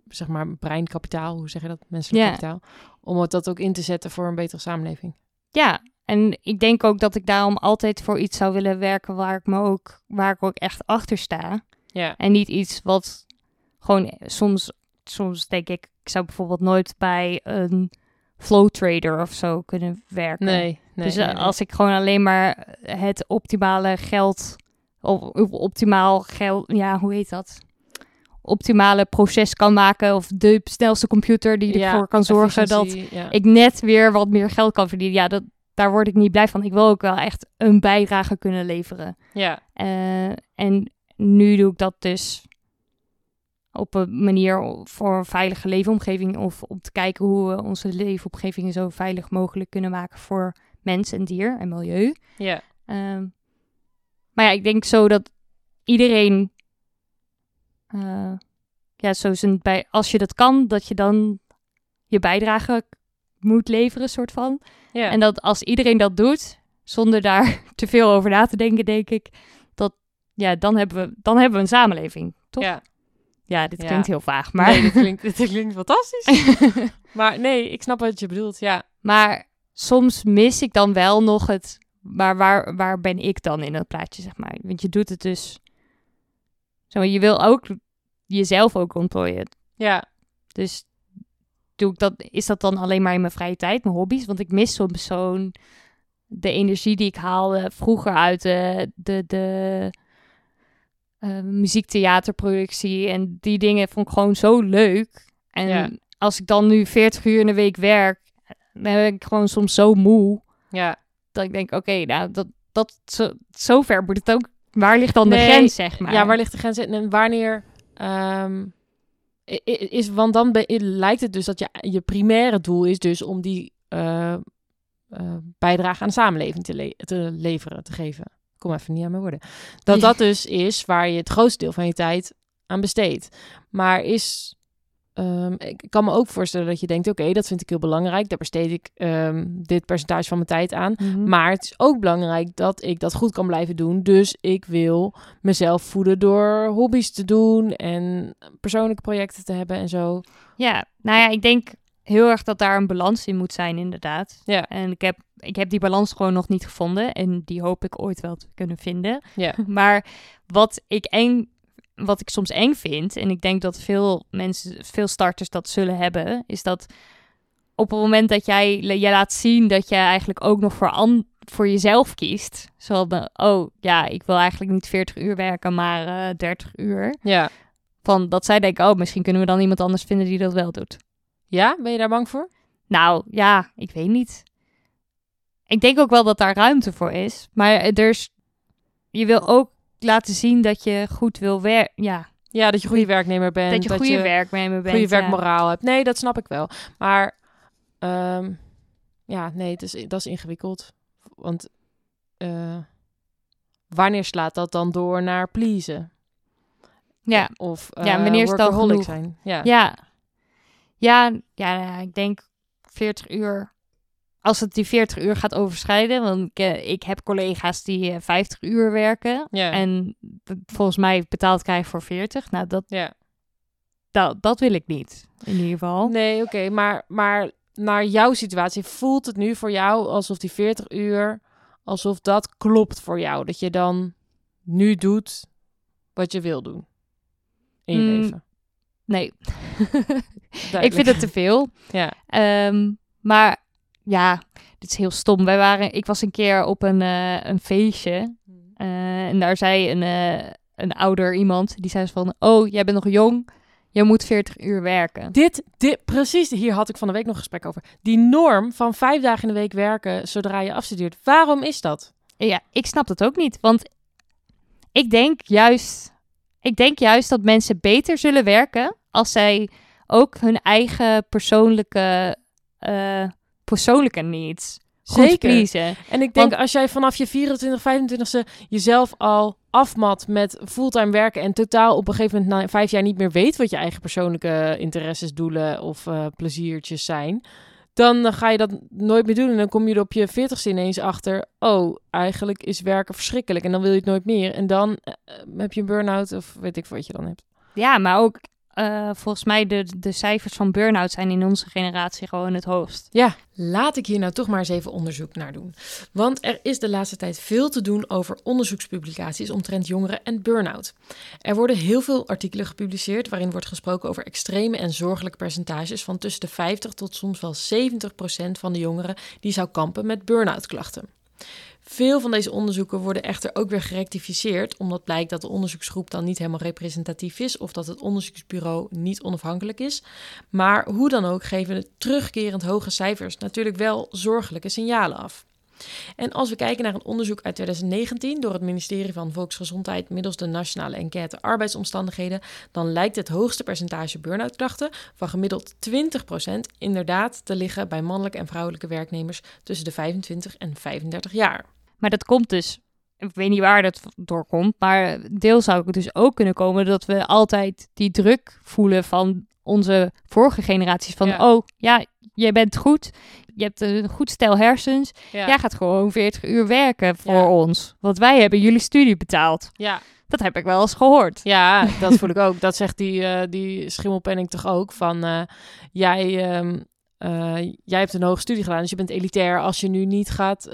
zeg maar breinkapitaal, hoe zeg je dat, menselijk Ja. kapitaal, om het dat ook in te zetten voor een betere samenleving. Ja, en ik denk ook dat ik daarom altijd voor iets zou willen werken waar ik me ook, waar ik ook echt achter sta. Ja, En niet iets wat gewoon soms, soms denk ik, ik zou bijvoorbeeld nooit bij een flow trader of zo kunnen werken. nee, nee. dus nee, eh, nee. als ik gewoon alleen maar het optimale geld, of, optimaal geld, ja, hoe heet dat? Optimale proces kan maken of de snelste computer die Ja, ervoor kan zorgen dat ja. ik net weer wat meer geld kan verdienen. Ja, dat, daar word ik niet blij van. Ik wil ook wel echt een bijdrage kunnen leveren. ja, Eh, en nu doe ik dat dus op een manier voor een veilige leefomgeving. Of om te kijken hoe we onze leefomgevingen zo veilig mogelijk kunnen maken voor mens en dier en milieu. ja, Ehm, maar ja, ik denk zo dat iedereen, eh, ja, zo zijn bij, als je dat kan, dat je dan je bijdrage moet leveren, soort van. ja. En dat als iedereen dat doet, zonder daar te veel over na te denken, denk ik, ja, dan hebben we, dan hebben we een samenleving, toch? Ja. Ja, dit Ja. klinkt heel vaag, maar... Nee, dit klinkt, dit klinkt fantastisch. maar nee, ik snap wat je bedoelt, ja. Maar soms mis ik dan wel nog het. Maar waar, waar ben ik dan in dat plaatje, zeg maar? Want je doet het dus. Zo, je wil ook jezelf ook ontplooien. Ja, Dus doe ik dat, is dat dan alleen maar in mijn vrije tijd, mijn hobby's? Want ik mis soms zo'n. De energie die ik haalde vroeger uit de, de, de eh, muziektheaterproductie. En die dingen vond ik gewoon zo leuk. En Ja. als ik dan nu 40 uur in de week werk, dan ben ik gewoon soms zo moe. Ja. Dat ik denk, oké, nou, dat, dat, zo, zover moet het ook... Waar ligt dan Nee, de grens, zeg maar? Ja, waar ligt de grens in en wanneer ehm, is, want dan lijkt het dus dat je, je primaire doel is dus om die eh, eh, bijdrage aan de samenleving te, le- te leveren, te geven. Kom even niet aan mijn woorden. Dat dat dus is waar je het grootste deel van je tijd aan besteedt. Maar is, ehm, ik kan me ook voorstellen dat je denkt, oké, dat vind ik heel belangrijk. Daar besteed ik ehm, dit percentage van mijn tijd aan. Mhm. Maar het is ook belangrijk dat ik dat goed kan blijven doen. Dus ik wil mezelf voeden door hobby's te doen en persoonlijke projecten te hebben en zo. Ja, nou ja, ik denk heel erg dat daar een balans in moet zijn, inderdaad. Ja. En ik heb, ik heb die balans gewoon nog niet gevonden. En die hoop ik ooit wel te kunnen vinden. Ja. Maar wat ik eng, wat ik soms eng vind, en ik denk dat veel mensen, veel starters dat zullen hebben, is dat op het moment dat jij je laat zien dat je eigenlijk ook nog voor, an, voor jezelf kiest. Zoals, de, oh ja, ik wil eigenlijk niet 40 uur werken, maar eh 30 uur. Ja. Van dat zij denken, oh, misschien kunnen we dan iemand anders vinden die dat wel doet. Ja, ben je daar bang voor? Nou ja, ik weet niet. Ik denk ook wel dat daar ruimte voor is. Maar er is, je wil ook laten zien dat je goed wil werken. Ja, Ja, dat je goede werknemer bent. dat je goede werknemer bent. goede ja. werkmoraal hebt. Nee, dat snap ik wel. Maar ehm, ja, nee, het is, dat is ingewikkeld. Want eh, wanneer slaat dat dan door naar pleasen? Ja, Of Ja, eh, wanneer is het dan workaholic genoeg? zijn? Ja. ja. Ja, ja, nou ja, ik denk 40 uur. Als het die 40 uur gaat overschrijden, want ik, eh, ik heb collega's die eh, 50 uur werken. Ja. En volgens mij betaald krijgen voor 40. Nou, dat, ja. dat, dat wil ik niet, in ieder geval. Nee, oké, maar, maar naar jouw situatie voelt het nu voor jou alsof die 40 uur, alsof dat klopt voor jou. Dat je dan nu doet wat je wil doen in je Mm, leven. Nee, ik vind het te veel. Ja. Ehm, maar ja, dit is heel stom. Wij waren, ik was een keer op een, eh, een feestje. eh, en daar zei een, eh, een ouder iemand, die zei van... Oh, jij bent nog jong, je moet 40 uur werken. Dit, dit, precies, hier had ik van de week nog gesprek over. Die norm van vijf dagen in de week werken zodra je afstudeert. Waarom is dat? Ja, ik snap dat ook niet. Want ik denk juist, ik denk juist dat mensen beter zullen werken als zij ook hun eigen persoonlijke, eh, persoonlijke needs goed Zeker. pleasen. En ik denk, Want- als jij vanaf je 24, 25ste jezelf al afmat met fulltime werken en totaal op een gegeven moment na vijf jaar niet meer weet wat je eigen persoonlijke interesses, doelen of eh, pleziertjes zijn, dan ga je dat nooit meer doen. En dan kom je er op je 40ste ineens achter, oh, eigenlijk is werken verschrikkelijk en dan wil je het nooit meer. En dan eh, eh, heb je een burn-out of weet ik wat je dan hebt. Ja, maar ook eh, volgens mij de, de cijfers van burn-out zijn in onze generatie gewoon het hoogst. Ja, laat ik hier nou toch maar eens even onderzoek naar doen. Want er is de laatste tijd veel te doen over onderzoekspublicaties omtrent jongeren en burn-out. Er worden heel veel artikelen gepubliceerd waarin wordt gesproken over extreme en zorgelijke percentages van tussen de 50 tot soms wel 70 procent van de jongeren die zou kampen met burn-out klachten. Veel van deze onderzoeken worden echter ook weer gerectificeerd, omdat blijkt dat de onderzoeksgroep dan niet helemaal representatief is of dat het onderzoeksbureau niet onafhankelijk is. Maar hoe dan ook geven de terugkerend hoge cijfers natuurlijk wel zorgelijke signalen af. En als we kijken naar een onderzoek uit 2019 door het ministerie van Volksgezondheid middels de nationale enquête arbeidsomstandigheden, dan lijkt het hoogste percentage burn-out klachten van gemiddeld 20% inderdaad te liggen bij mannelijke en vrouwelijke werknemers tussen de 25 en 35 jaar. Maar dat komt dus, ik weet niet waar dat door komt, maar deel zou het dus ook kunnen komen dat we altijd die druk voelen van onze vorige generaties. Van, Ja. oh ja, jij bent goed, je hebt een goed stel hersens, Ja, jij gaat gewoon 40 uur werken voor Ja. ons. Want wij hebben jullie studie betaald. ja. Dat heb ik wel eens gehoord. Ja, dat voel ik ook. Dat zegt die, eh die schimmelpenning toch ook. Van eh, jij, ehm, eh, jij hebt een hoge studie gedaan, dus je bent elitair als je nu niet gaat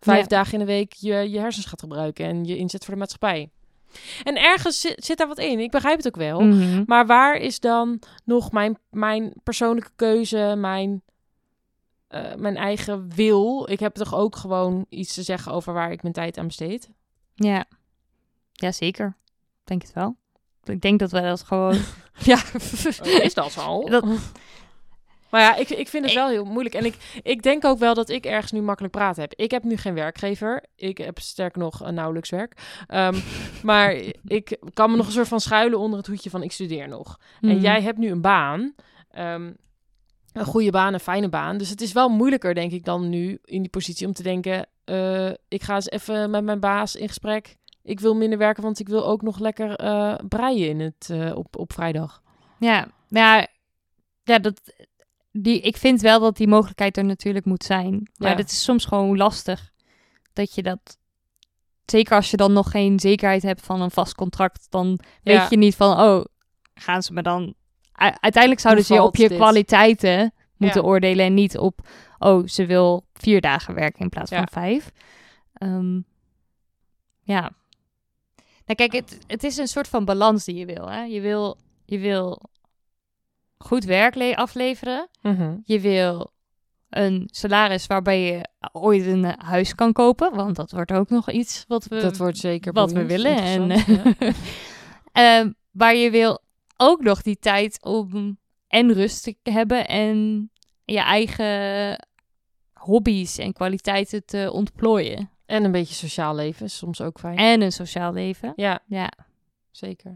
vijf Ja. dagen in de week je, je hersens gaat gebruiken en je inzet voor de maatschappij. En ergens zit, zit daar wat in. Ik begrijp het ook wel. Mhm. Maar waar is dan nog mijn, mijn persoonlijke keuze, mijn, eh, mijn eigen wil? Ik heb toch ook gewoon iets te zeggen over waar ik mijn tijd aan besteed? Ja. ja, zeker. Denk het wel. Ik denk dat we dat gewoon... ja. Is dat zo? Dat- Maar ja, ik, ik vind het wel heel moeilijk. En ik, ik denk ook wel dat ik ergens nu makkelijk praten heb. Ik heb nu geen werkgever. Ik heb sterk nog een nauwelijks werk. Ehm, maar ik kan me nog een soort van schuilen onder het hoedje van ik studeer nog. En Mhm. jij hebt nu een baan. ehm, een goede baan, een fijne baan. Dus het is wel moeilijker, denk ik, dan nu in die positie om te denken... eh, ik ga eens even met mijn baas in gesprek. Ik wil minder werken, want ik wil ook nog lekker eh, breien in het, eh, op, op vrijdag. Ja, ja, ja dat, die, ik vind wel dat die mogelijkheid er natuurlijk moet zijn. Maar Ja. het is soms gewoon lastig dat je dat... Zeker als je dan nog geen zekerheid hebt van een vast contract, dan weet je niet van, oh, gaan ze me dan... Uiteindelijk zouden ze je op je dit? kwaliteiten moeten Ja. oordelen en niet op, oh, ze wil vier dagen werken in plaats Ja. van vijf. Ehm, ja. Nou kijk, het, het is een soort van balans die je wil. Hè? Je wil, je wil goed werk le- afleveren. Je wil een salaris waarbij je ooit een huis kan kopen. Want dat wordt ook nog iets wat we, Dat wordt zeker wat we willen. En, ja. Ehm, maar je wil ook nog die tijd om en rust te hebben en je eigen hobby's en kwaliteiten te ontplooien. En een beetje sociaal leven is soms ook fijn. En een sociaal leven. Ja, Ja. zeker.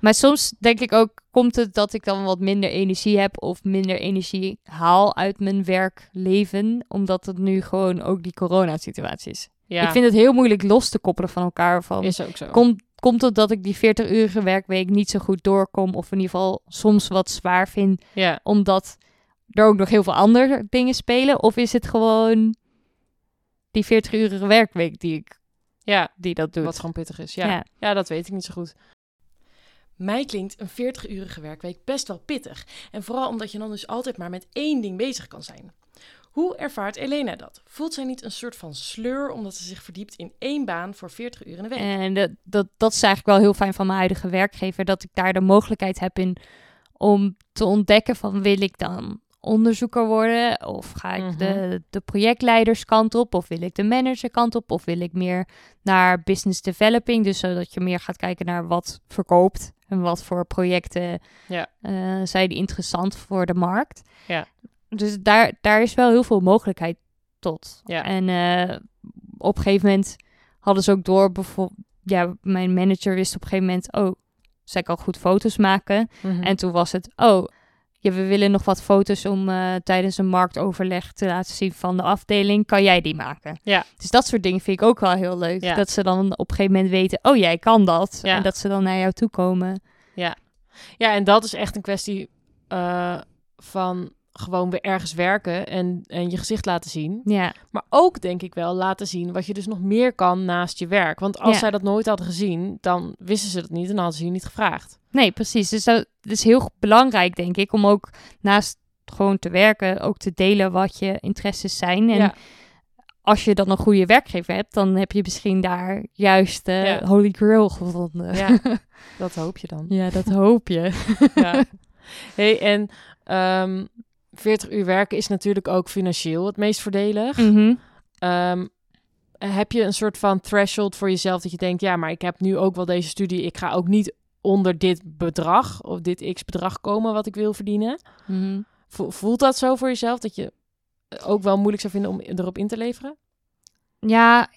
Maar soms denk ik ook, komt het dat ik dan wat minder energie heb of minder energie haal uit mijn werkleven, omdat het nu gewoon ook die coronasituatie is. Ja, Ik vind het heel moeilijk los te koppelen van elkaar. Van, is ook zo. komt, komt het dat ik die 40-urige werkweek niet zo goed doorkom of in ieder geval soms wat zwaar vind, Ja, omdat er ook nog heel veel andere dingen spelen? Of is het gewoon die 40-urige werkweek die, ik, ja, die dat doet? wat gewoon pittig is. Ja. Ja. ja. dat weet ik niet zo goed. Mij klinkt een 40-urige werkweek best wel pittig. En vooral omdat je dan dus altijd maar met één ding bezig kan zijn. Hoe ervaart Elena dat? Voelt zij niet een soort van sleur omdat ze zich verdiept in één baan voor 40 uur in de week? En dat, dat, dat is eigenlijk wel heel fijn van mijn huidige werkgever, dat ik daar de mogelijkheid heb in om te ontdekken van wil ik dan onderzoeker worden of ga ik Mhm. de, de projectleiderskant op of wil ik de managerkant op of wil ik meer naar business developing, dus zodat je meer gaat kijken naar wat verkoopt en wat voor projecten Ja. eh, zijn interessant voor de markt. Ja. Dus daar, daar is wel heel veel mogelijkheid tot. Ja. En eh, op een gegeven moment hadden ze ook door, bijvoorbeeld, ja, mijn manager wist op een gegeven moment, oh, zij kan goed foto's maken. Mhm. En toen was het, oh, ja, we willen nog wat foto's om eh, tijdens een marktoverleg te laten zien van de afdeling. Kan jij die maken? Ja. Dus dat soort dingen vind ik ook wel heel leuk. Ja. Dat ze dan op een gegeven moment weten, oh, jij kan dat. Ja. En dat ze dan naar jou toe komen. Ja, en dat is echt een kwestie eh, van gewoon weer ergens werken en, en je gezicht laten zien. Ja, Maar ook denk ik wel laten zien wat je dus nog meer kan naast je werk. Want als Ja. zij dat nooit hadden gezien, dan wisten ze dat niet en hadden ze je niet gevraagd. nee, precies. Dus dat is heel belangrijk, denk ik, om ook naast gewoon te werken, ook te delen wat je interesses zijn. En ja, als je dan een goede werkgever hebt, dan heb je misschien daar juist de Ja. holy grail gevonden. Ja. dat hoop je dan. ja, dat hoop je. Ja. Hey, en ehm 40 uur werken is natuurlijk ook financieel het meest voordelig. Mhm. Ehm, heb je een soort van threshold voor jezelf dat je denkt, ja, maar ik heb nu ook wel deze studie, ik ga ook niet onder dit bedrag of dit x bedrag komen wat ik wil verdienen? Mhm. Vo- Voelt dat zo voor jezelf dat je ook wel moeilijk zou vinden om erop in te leveren? Ja,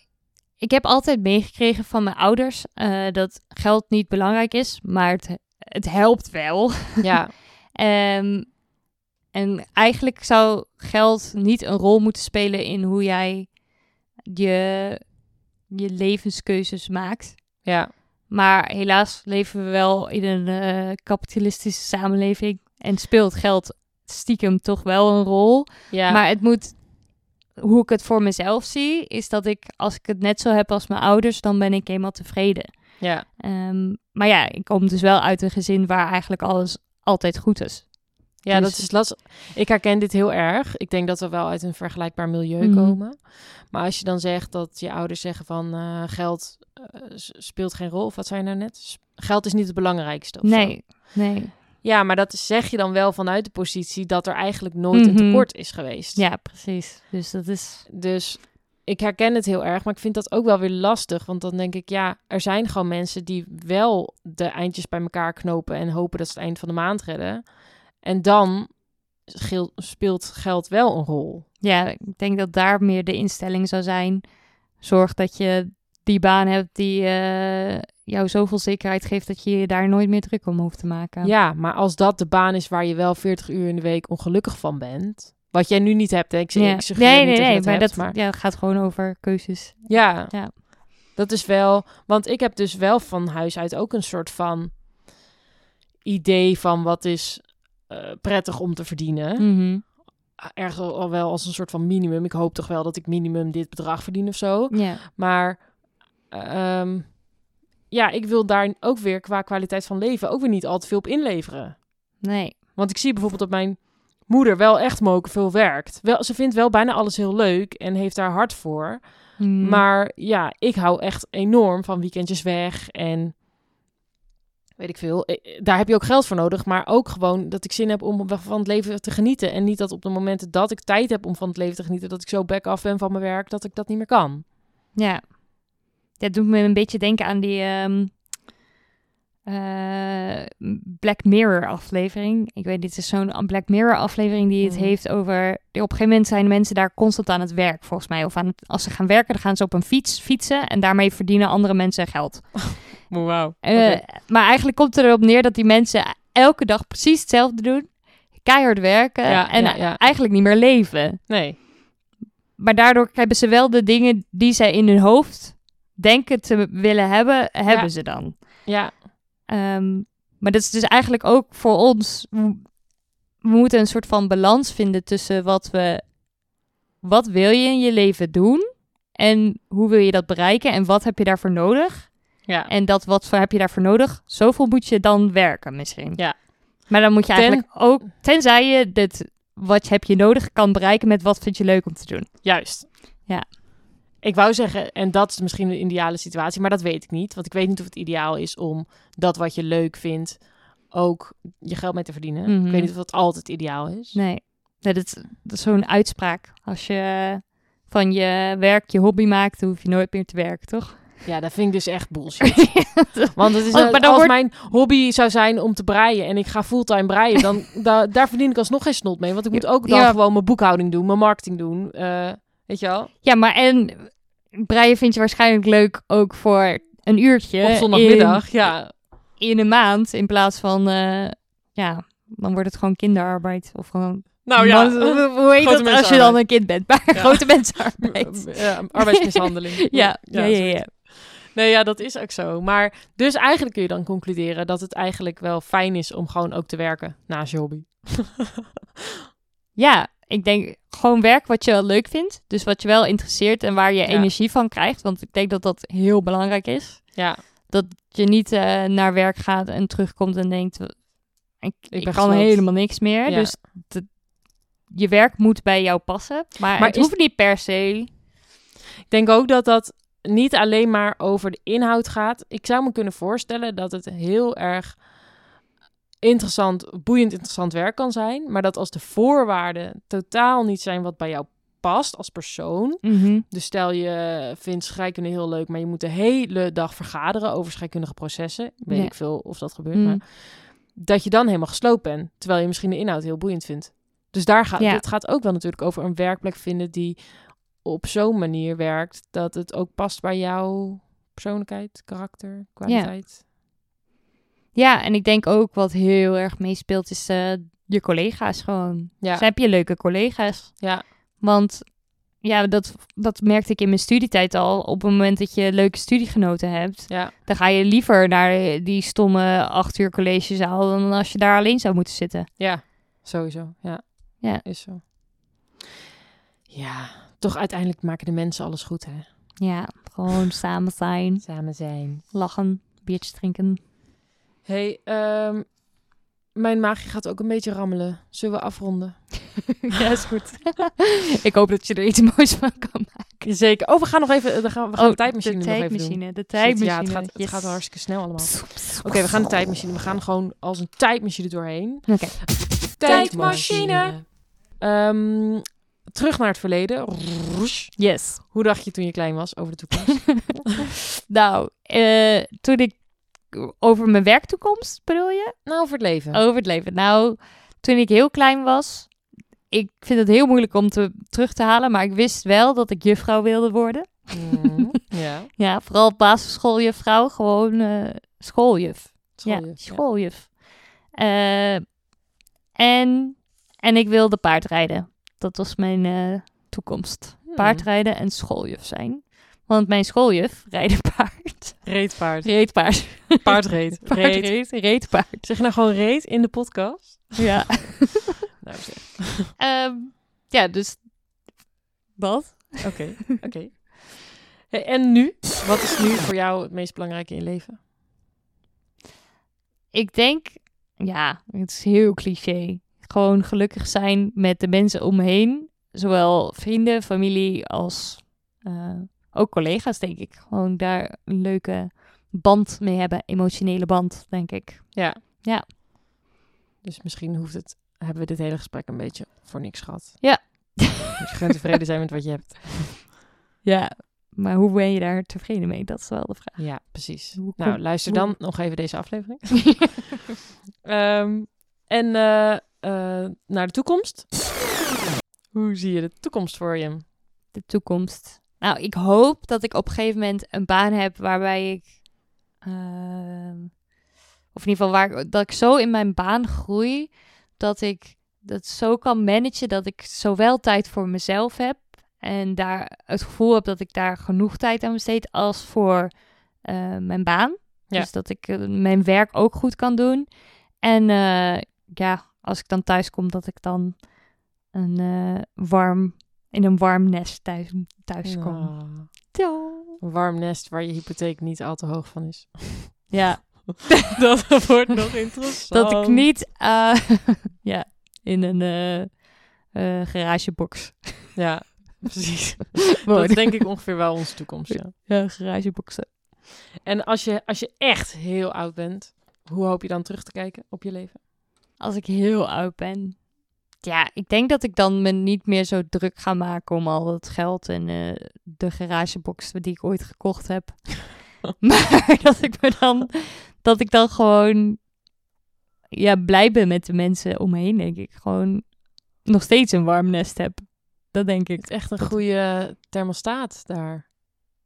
ik heb altijd meegekregen van mijn ouders eh, dat geld niet belangrijk is, maar het, het helpt wel. Ja, Ehm, en eigenlijk zou geld niet een rol moeten spelen in hoe jij je, je levenskeuzes maakt. ja, Maar helaas leven we wel in een eh, kapitalistische samenleving en speelt geld stiekem toch wel een rol. ja. Maar het moet, hoe ik het voor mezelf zie, is dat ik, als ik het net zo heb als mijn ouders, dan ben ik helemaal tevreden. ja. Ehm, maar ja, ik kom dus wel uit een gezin waar eigenlijk alles altijd goed is. Ja, Dus- dat is lastig. Ik herken dit heel erg. Ik denk dat we wel uit een vergelijkbaar milieu Mhm. komen. Maar als je dan zegt dat je ouders zeggen van eh, geld eh, speelt geen rol, of wat zei je nou net? Geld is niet het belangrijkste. Zo. Nee, nee. Ja, maar dat zeg je dan wel vanuit de positie dat er eigenlijk nooit een Mhm. tekort is geweest. Ja, precies. Dus dat is... Dus ik herken het heel erg, maar ik vind dat ook wel weer lastig. Want dan denk ik, ja, er zijn gewoon mensen die wel de eindjes bij elkaar knopen en hopen dat ze het eind van de maand redden. En dan speelt geld wel een rol. Ja, ik denk dat daar meer de instelling zou zijn. Zorg dat je die baan hebt die eh, jou zoveel zekerheid geeft dat je je daar nooit meer druk om hoeft te maken. Ja, maar als dat de baan is waar je wel 40 uur in de week ongelukkig van bent, wat jij nu niet hebt, hè? ik, zeg- ik suggereer nee, niet nee, dat nee, maar hebt, dat maar Ja, het gaat gewoon over keuzes. ja, Ja. dat is wel, want ik heb dus wel van huis uit ook een soort van idee van wat is eh, prettig om te verdienen. Mhm. Ergens al wel als een soort van minimum. Ik hoop toch wel dat ik minimum dit bedrag verdien of zo. Ja. Maar ehm, ja, ik wil daar ook weer qua kwaliteit van leven ook weer niet al te veel op inleveren. Nee. Want ik zie bijvoorbeeld dat mijn moeder wel echt moken veel werkt. Wel, ze vindt wel bijna alles heel leuk en heeft daar hard voor. Mhm. Maar ja, ik hou echt enorm van weekendjes weg en weet ik veel. Eh, Daar heb je ook geld voor nodig, maar ook gewoon dat ik zin heb om van het leven te genieten. En niet dat op de momenten dat ik tijd heb om van het leven te genieten, dat ik zo back af ben van mijn werk, dat ik dat niet meer kan. Ja. Dat doet me een beetje denken aan die eh, Black Mirror aflevering. Ik weet niet, het is zo'n Black Mirror aflevering die het Mhm. heeft over... Op een gegeven moment zijn mensen daar constant aan het werk, volgens mij. Of aan het, als ze gaan werken, dan gaan ze op een fiets fietsen en daarmee verdienen andere mensen geld. Wauw. Eh, Maar eigenlijk komt het erop neer dat die mensen elke dag precies hetzelfde doen. Keihard werken Ja, en ja, eigenlijk niet meer leven. Nee. Maar daardoor hebben ze wel de dingen die zij in hun hoofd denken te willen hebben, hebben ze dan. Ja, Ehm, maar dat is dus eigenlijk ook voor ons. We we moeten een soort van balans vinden tussen wat we. Wat wil je in je leven doen? En hoe wil je dat bereiken? En wat heb je daarvoor nodig? Ja. En dat wat voor heb je daarvoor nodig? Zoveel moet je dan werken misschien. Ja. Maar dan moet je Ten- eigenlijk ook, tenzij je dit wat heb je nodig kan bereiken met wat vind je leuk om te doen. Juist. Ja. Ik wou zeggen, en dat is misschien de ideale situatie, maar dat weet ik niet. Want ik weet niet of het ideaal is om dat wat je leuk vindt ook je geld mee te verdienen. Mhm. Ik weet niet of dat altijd ideaal is. Nee, nee dat dat is zo'n uitspraak. Als je van je werk je hobby maakt, dan hoef je nooit meer te werken, toch? Ja, dat vind ik dus echt bullshit. Want het is Oh, als wordt- mijn hobby zou zijn om te breien en ik ga fulltime breien, dan da- daar verdien ik alsnog geen snot mee. Want ik moet ook dan Ja. gewoon mijn boekhouding doen, mijn marketing doen. eh, weet je wel? Ja, maar en breien vind je waarschijnlijk leuk ook voor een uurtje. Op zondagmiddag, ja. In, in een maand, in plaats van, eh, ja, dan wordt het gewoon kinderarbeid. Of gewoon, Nou ja, hoe heet dat als je dan een kind bent? Maar Ja. grote mensenarbeid. Ja, arbeidsmishandeling. Ja, ja, ja. Nee, ja, dat is ook zo. Maar dus eigenlijk kun je dan concluderen dat het eigenlijk wel fijn is om gewoon ook te werken naast je hobby. Ja, ik denk gewoon werk wat je wel leuk vindt. Dus wat je wel interesseert en waar je Ja. energie van krijgt. Want ik denk dat dat heel belangrijk is. Ja, Dat je niet eh, naar werk gaat en terugkomt en denkt... Ik, kan gesloopt." helemaal niks meer. Ja. Dus de- je werk moet bij jou passen. Maar, Maar het is- hoeft niet per se. ik denk ook dat dat niet alleen maar over de inhoud gaat. Ik zou me kunnen voorstellen dat het heel erg interessant, boeiend interessant werk kan zijn. Maar dat als de voorwaarden totaal niet zijn wat bij jou past als persoon. Mhm. Dus stel je vindt scheikunde heel leuk, maar je moet de hele dag vergaderen over scheikundige processen. Weet ik veel of dat gebeurt, Mm. maar dat je dan helemaal gesloopt bent, terwijl je misschien de inhoud heel boeiend vindt. Dus daar gaat Ja. het gaat ook wel natuurlijk over een werkplek vinden die op zo'n manier werkt dat het ook past bij jouw persoonlijkheid, karakter, kwaliteit. Ja, en ik denk ook wat heel erg meespeelt is eh, je collega's gewoon. Ja, Dus heb je leuke collega's? ja, Want ja, dat, dat merkte ik in mijn studietijd al. Op het moment dat je leuke studiegenoten hebt, ja, dan ga je liever naar die stomme acht uur collegezaal dan als je daar alleen zou moeten zitten. ja, sowieso. Ja, Ja. is zo. Ja, toch uiteindelijk maken de mensen alles goed, hè? Ja, gewoon samen zijn, Samen zijn. lachen, biertjes drinken. hey, ehm, mijn maagje gaat ook een beetje rammelen. Zullen we afronden? ja, is goed. ik hoop dat je er iets moois van kan maken. Zeker. Oh, we gaan nog even, we gaan, we gaan de tijdmachine de nog even doen. tijdmachine, de tijdmachine. Ja, het gaat, het gaat hartstikke snel allemaal. Oké, we gaan de tijdmachine. We gaan gewoon als een tijdmachine doorheen. Oké. Tijdmachine. Ehm, terug naar het verleden. Yes. Hoe dacht je toen je klein was over de toekomst? Nou, toen ik over mijn werktoekomst bedoel je? nou, over het leven. Over het leven. Nou, toen ik heel klein was, ik vind het heel moeilijk om te, terug te halen, maar ik wist wel dat ik juffrouw wilde worden. Mhm, ja. Ja, vooral basisschooljuffrouw, gewoon eh, schooljuf. Schooljuf, ja, schooljuf. En, en ik wilde paardrijden. Dat was mijn eh, toekomst. Paardrijden en schooljuf zijn. Want mijn schooljuf rijden paard. Reetpaard. Reed paard. Paardreed. Paard Reet. reed, reed paard. Zeg je nou gewoon reet in de podcast? Ja. Nou, zeg. Ehm, ja, dus... Wat? Oké, oké. Hey, en nu? Wat is nu voor jou het meest belangrijke in je leven? Ik denk, ja, het is heel cliché. Gewoon gelukkig zijn met de mensen om me heen. Zowel vrienden, familie als eh, ook collega's, denk ik. Gewoon daar een leuke band mee hebben. Emotionele band, denk ik. Ja. Ja. Dus misschien hoeft het, hebben we dit hele gesprek een beetje voor niks gehad. Ja. Dus je kunt tevreden zijn met wat je hebt. Ja, maar hoe ben je daar tevreden mee? Dat is wel de vraag. Ja, precies. Hoe Nou, luister hoe- dan nog even deze aflevering. Ehm, en eh, eh, naar de toekomst. Hoe zie je de toekomst voor je? de toekomst. Nou, ik hoop dat ik op een gegeven moment een baan heb waarbij ik. ehm, of in ieder geval waar, dat ik zo in mijn baan groei. Dat ik dat zo kan managen dat ik zowel tijd voor mezelf heb. En daar het gevoel heb dat ik daar genoeg tijd aan besteed als voor eh, mijn baan. Ja. Dus dat ik eh, mijn werk ook goed kan doen. En ja, als ik dan thuis kom, dat ik dan een eh, warm, in een warm nest thuis, thuis kom. Nou, Ja. een warm nest waar je hypotheek niet al te hoog van is. Ja, Dat wordt nog interessant. dat ik niet eh, ja, in een eh, garagebox Ja, precies. Dat is denk ik ongeveer wel onze toekomst, ja. Ja, garageboxen. En als je, als je echt heel oud bent, hoe hoop je dan terug te kijken op je leven? Als ik heel oud ben. Ja, ik denk dat ik dan me niet meer zo druk ga maken om al dat geld en eh, de garagebox die ik ooit gekocht heb. maar dat ik me dan, dat ik dan gewoon ja, blij ben met de mensen om me heen, denk ik. Gewoon nog steeds een warm nest heb. Dat denk Het ik. is echt een goede thermostaat daar.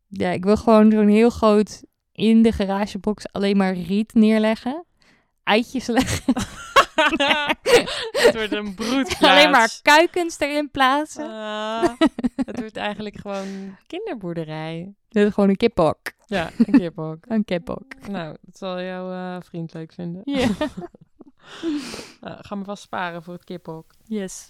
Ja, ik wil gewoon zo'n heel groot in de garagebox alleen maar riet neerleggen. Eitjes leggen. het wordt een broedplaats. alleen maar kuikens erin plaatsen. Ah, het wordt eigenlijk gewoon kinderboerderij. Dit is gewoon een kiphok. Ja, een kiphok. Een kiphok. Nou, dat zal jouw eh, vriend leuk vinden. Ja. Nou, ga me vast sparen voor het kiphok. Yes.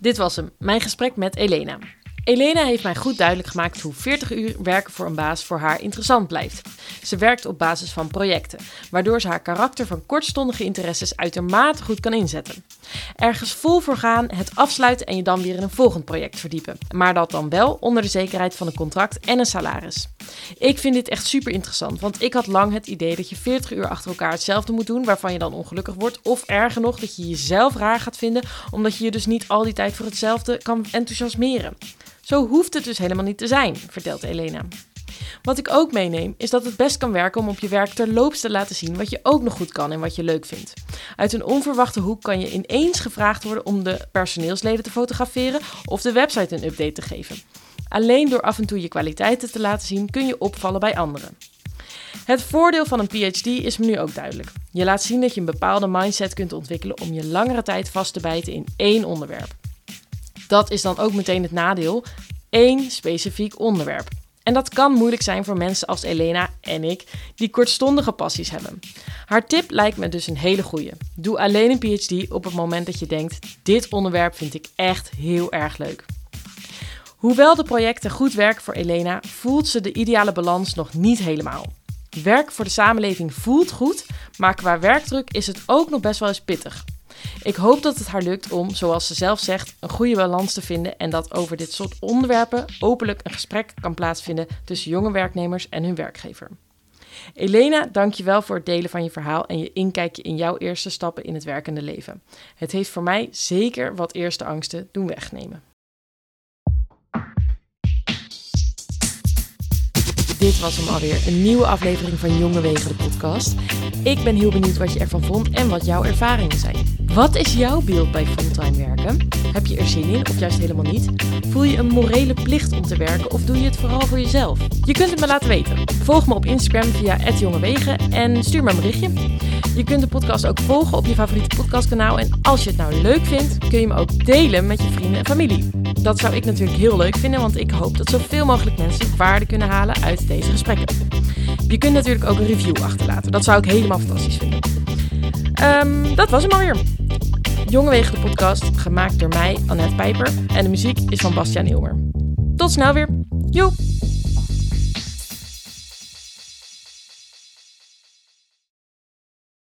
Dit was hem, mijn gesprek met Elena. Elena heeft mij goed duidelijk gemaakt hoe 40 uur werken voor een baas voor haar interessant blijft. Ze werkt op basis van projecten, waardoor ze haar karakter van kortstondige interesses uitermate goed kan inzetten. Ergens vol voor gaan, het afsluiten en je dan weer in een volgend project verdiepen. Maar dat dan wel onder de zekerheid van een contract en een salaris. Ik vind dit echt super interessant, want ik had lang het idee dat je 40 uur achter elkaar hetzelfde moet doen, waarvan je dan ongelukkig wordt. Of erger nog, dat je jezelf raar gaat vinden, omdat je je dus niet al die tijd voor hetzelfde kan enthousiasmeren. Zo hoeft het dus helemaal niet te zijn, vertelt Elena. Wat ik ook meeneem, is dat het best kan werken om op je werk terloops te laten zien wat je ook nog goed kan en wat je leuk vindt. Uit een onverwachte hoek kan je ineens gevraagd worden om de personeelsleden te fotograferen of de website een update te geven. Alleen door af en toe je kwaliteiten te laten zien kun je opvallen bij anderen. Het voordeel van een PhD is me nu ook duidelijk. Je laat zien dat je een bepaalde mindset kunt ontwikkelen om je langere tijd vast te bijten in één onderwerp. Dat is dan ook meteen het nadeel: één specifiek onderwerp. En dat kan moeilijk zijn voor mensen als Elena en ik, die kortstondige passies hebben. Haar tip lijkt me dus een hele goeie. Doe alleen een PhD op het moment dat je denkt: dit onderwerp vind ik echt heel erg leuk. Hoewel de projecten goed werken voor Elena, voelt ze de ideale balans nog niet helemaal. Werk voor de samenleving voelt goed, maar qua werkdruk is het ook nog best wel eens pittig. Ik hoop dat het haar lukt om, zoals ze zelf zegt, een goede balans te vinden en dat over dit soort onderwerpen openlijk een gesprek kan plaatsvinden tussen jonge werknemers en hun werkgever. Elena, dankjewel voor het delen van je verhaal en je inkijkje in jouw eerste stappen in het werkende leven. Het heeft voor mij zeker wat eerste angsten doen wegnemen. Dit was hem alweer. Een nieuwe aflevering van Jonge Wegen, de podcast. Ik ben heel benieuwd wat je ervan vond en wat jouw ervaringen zijn. Wat is jouw beeld bij fulltime werken? Heb je er zin in of juist helemaal niet? Voel je een morele plicht om te werken of doe je het vooral voor jezelf? Je kunt het me laten weten. Volg me op Instagram via @jongewegen en stuur me een berichtje. Je kunt de podcast ook volgen op je favoriete podcastkanaal. En als je het nou leuk vindt, kun je me ook delen met je vrienden en familie. Dat zou ik natuurlijk heel leuk vinden, want ik hoop dat zoveel mogelijk mensen waarde kunnen halen uit deze gesprekken. Je kunt natuurlijk ook een review achterlaten. Dat zou ik helemaal fantastisch vinden. Ehm, dat was hem alweer. Jongewegen de podcast, gemaakt door mij, Annette Pijper. En de muziek is van Bastiaan Ilmer. Tot snel weer. Joep!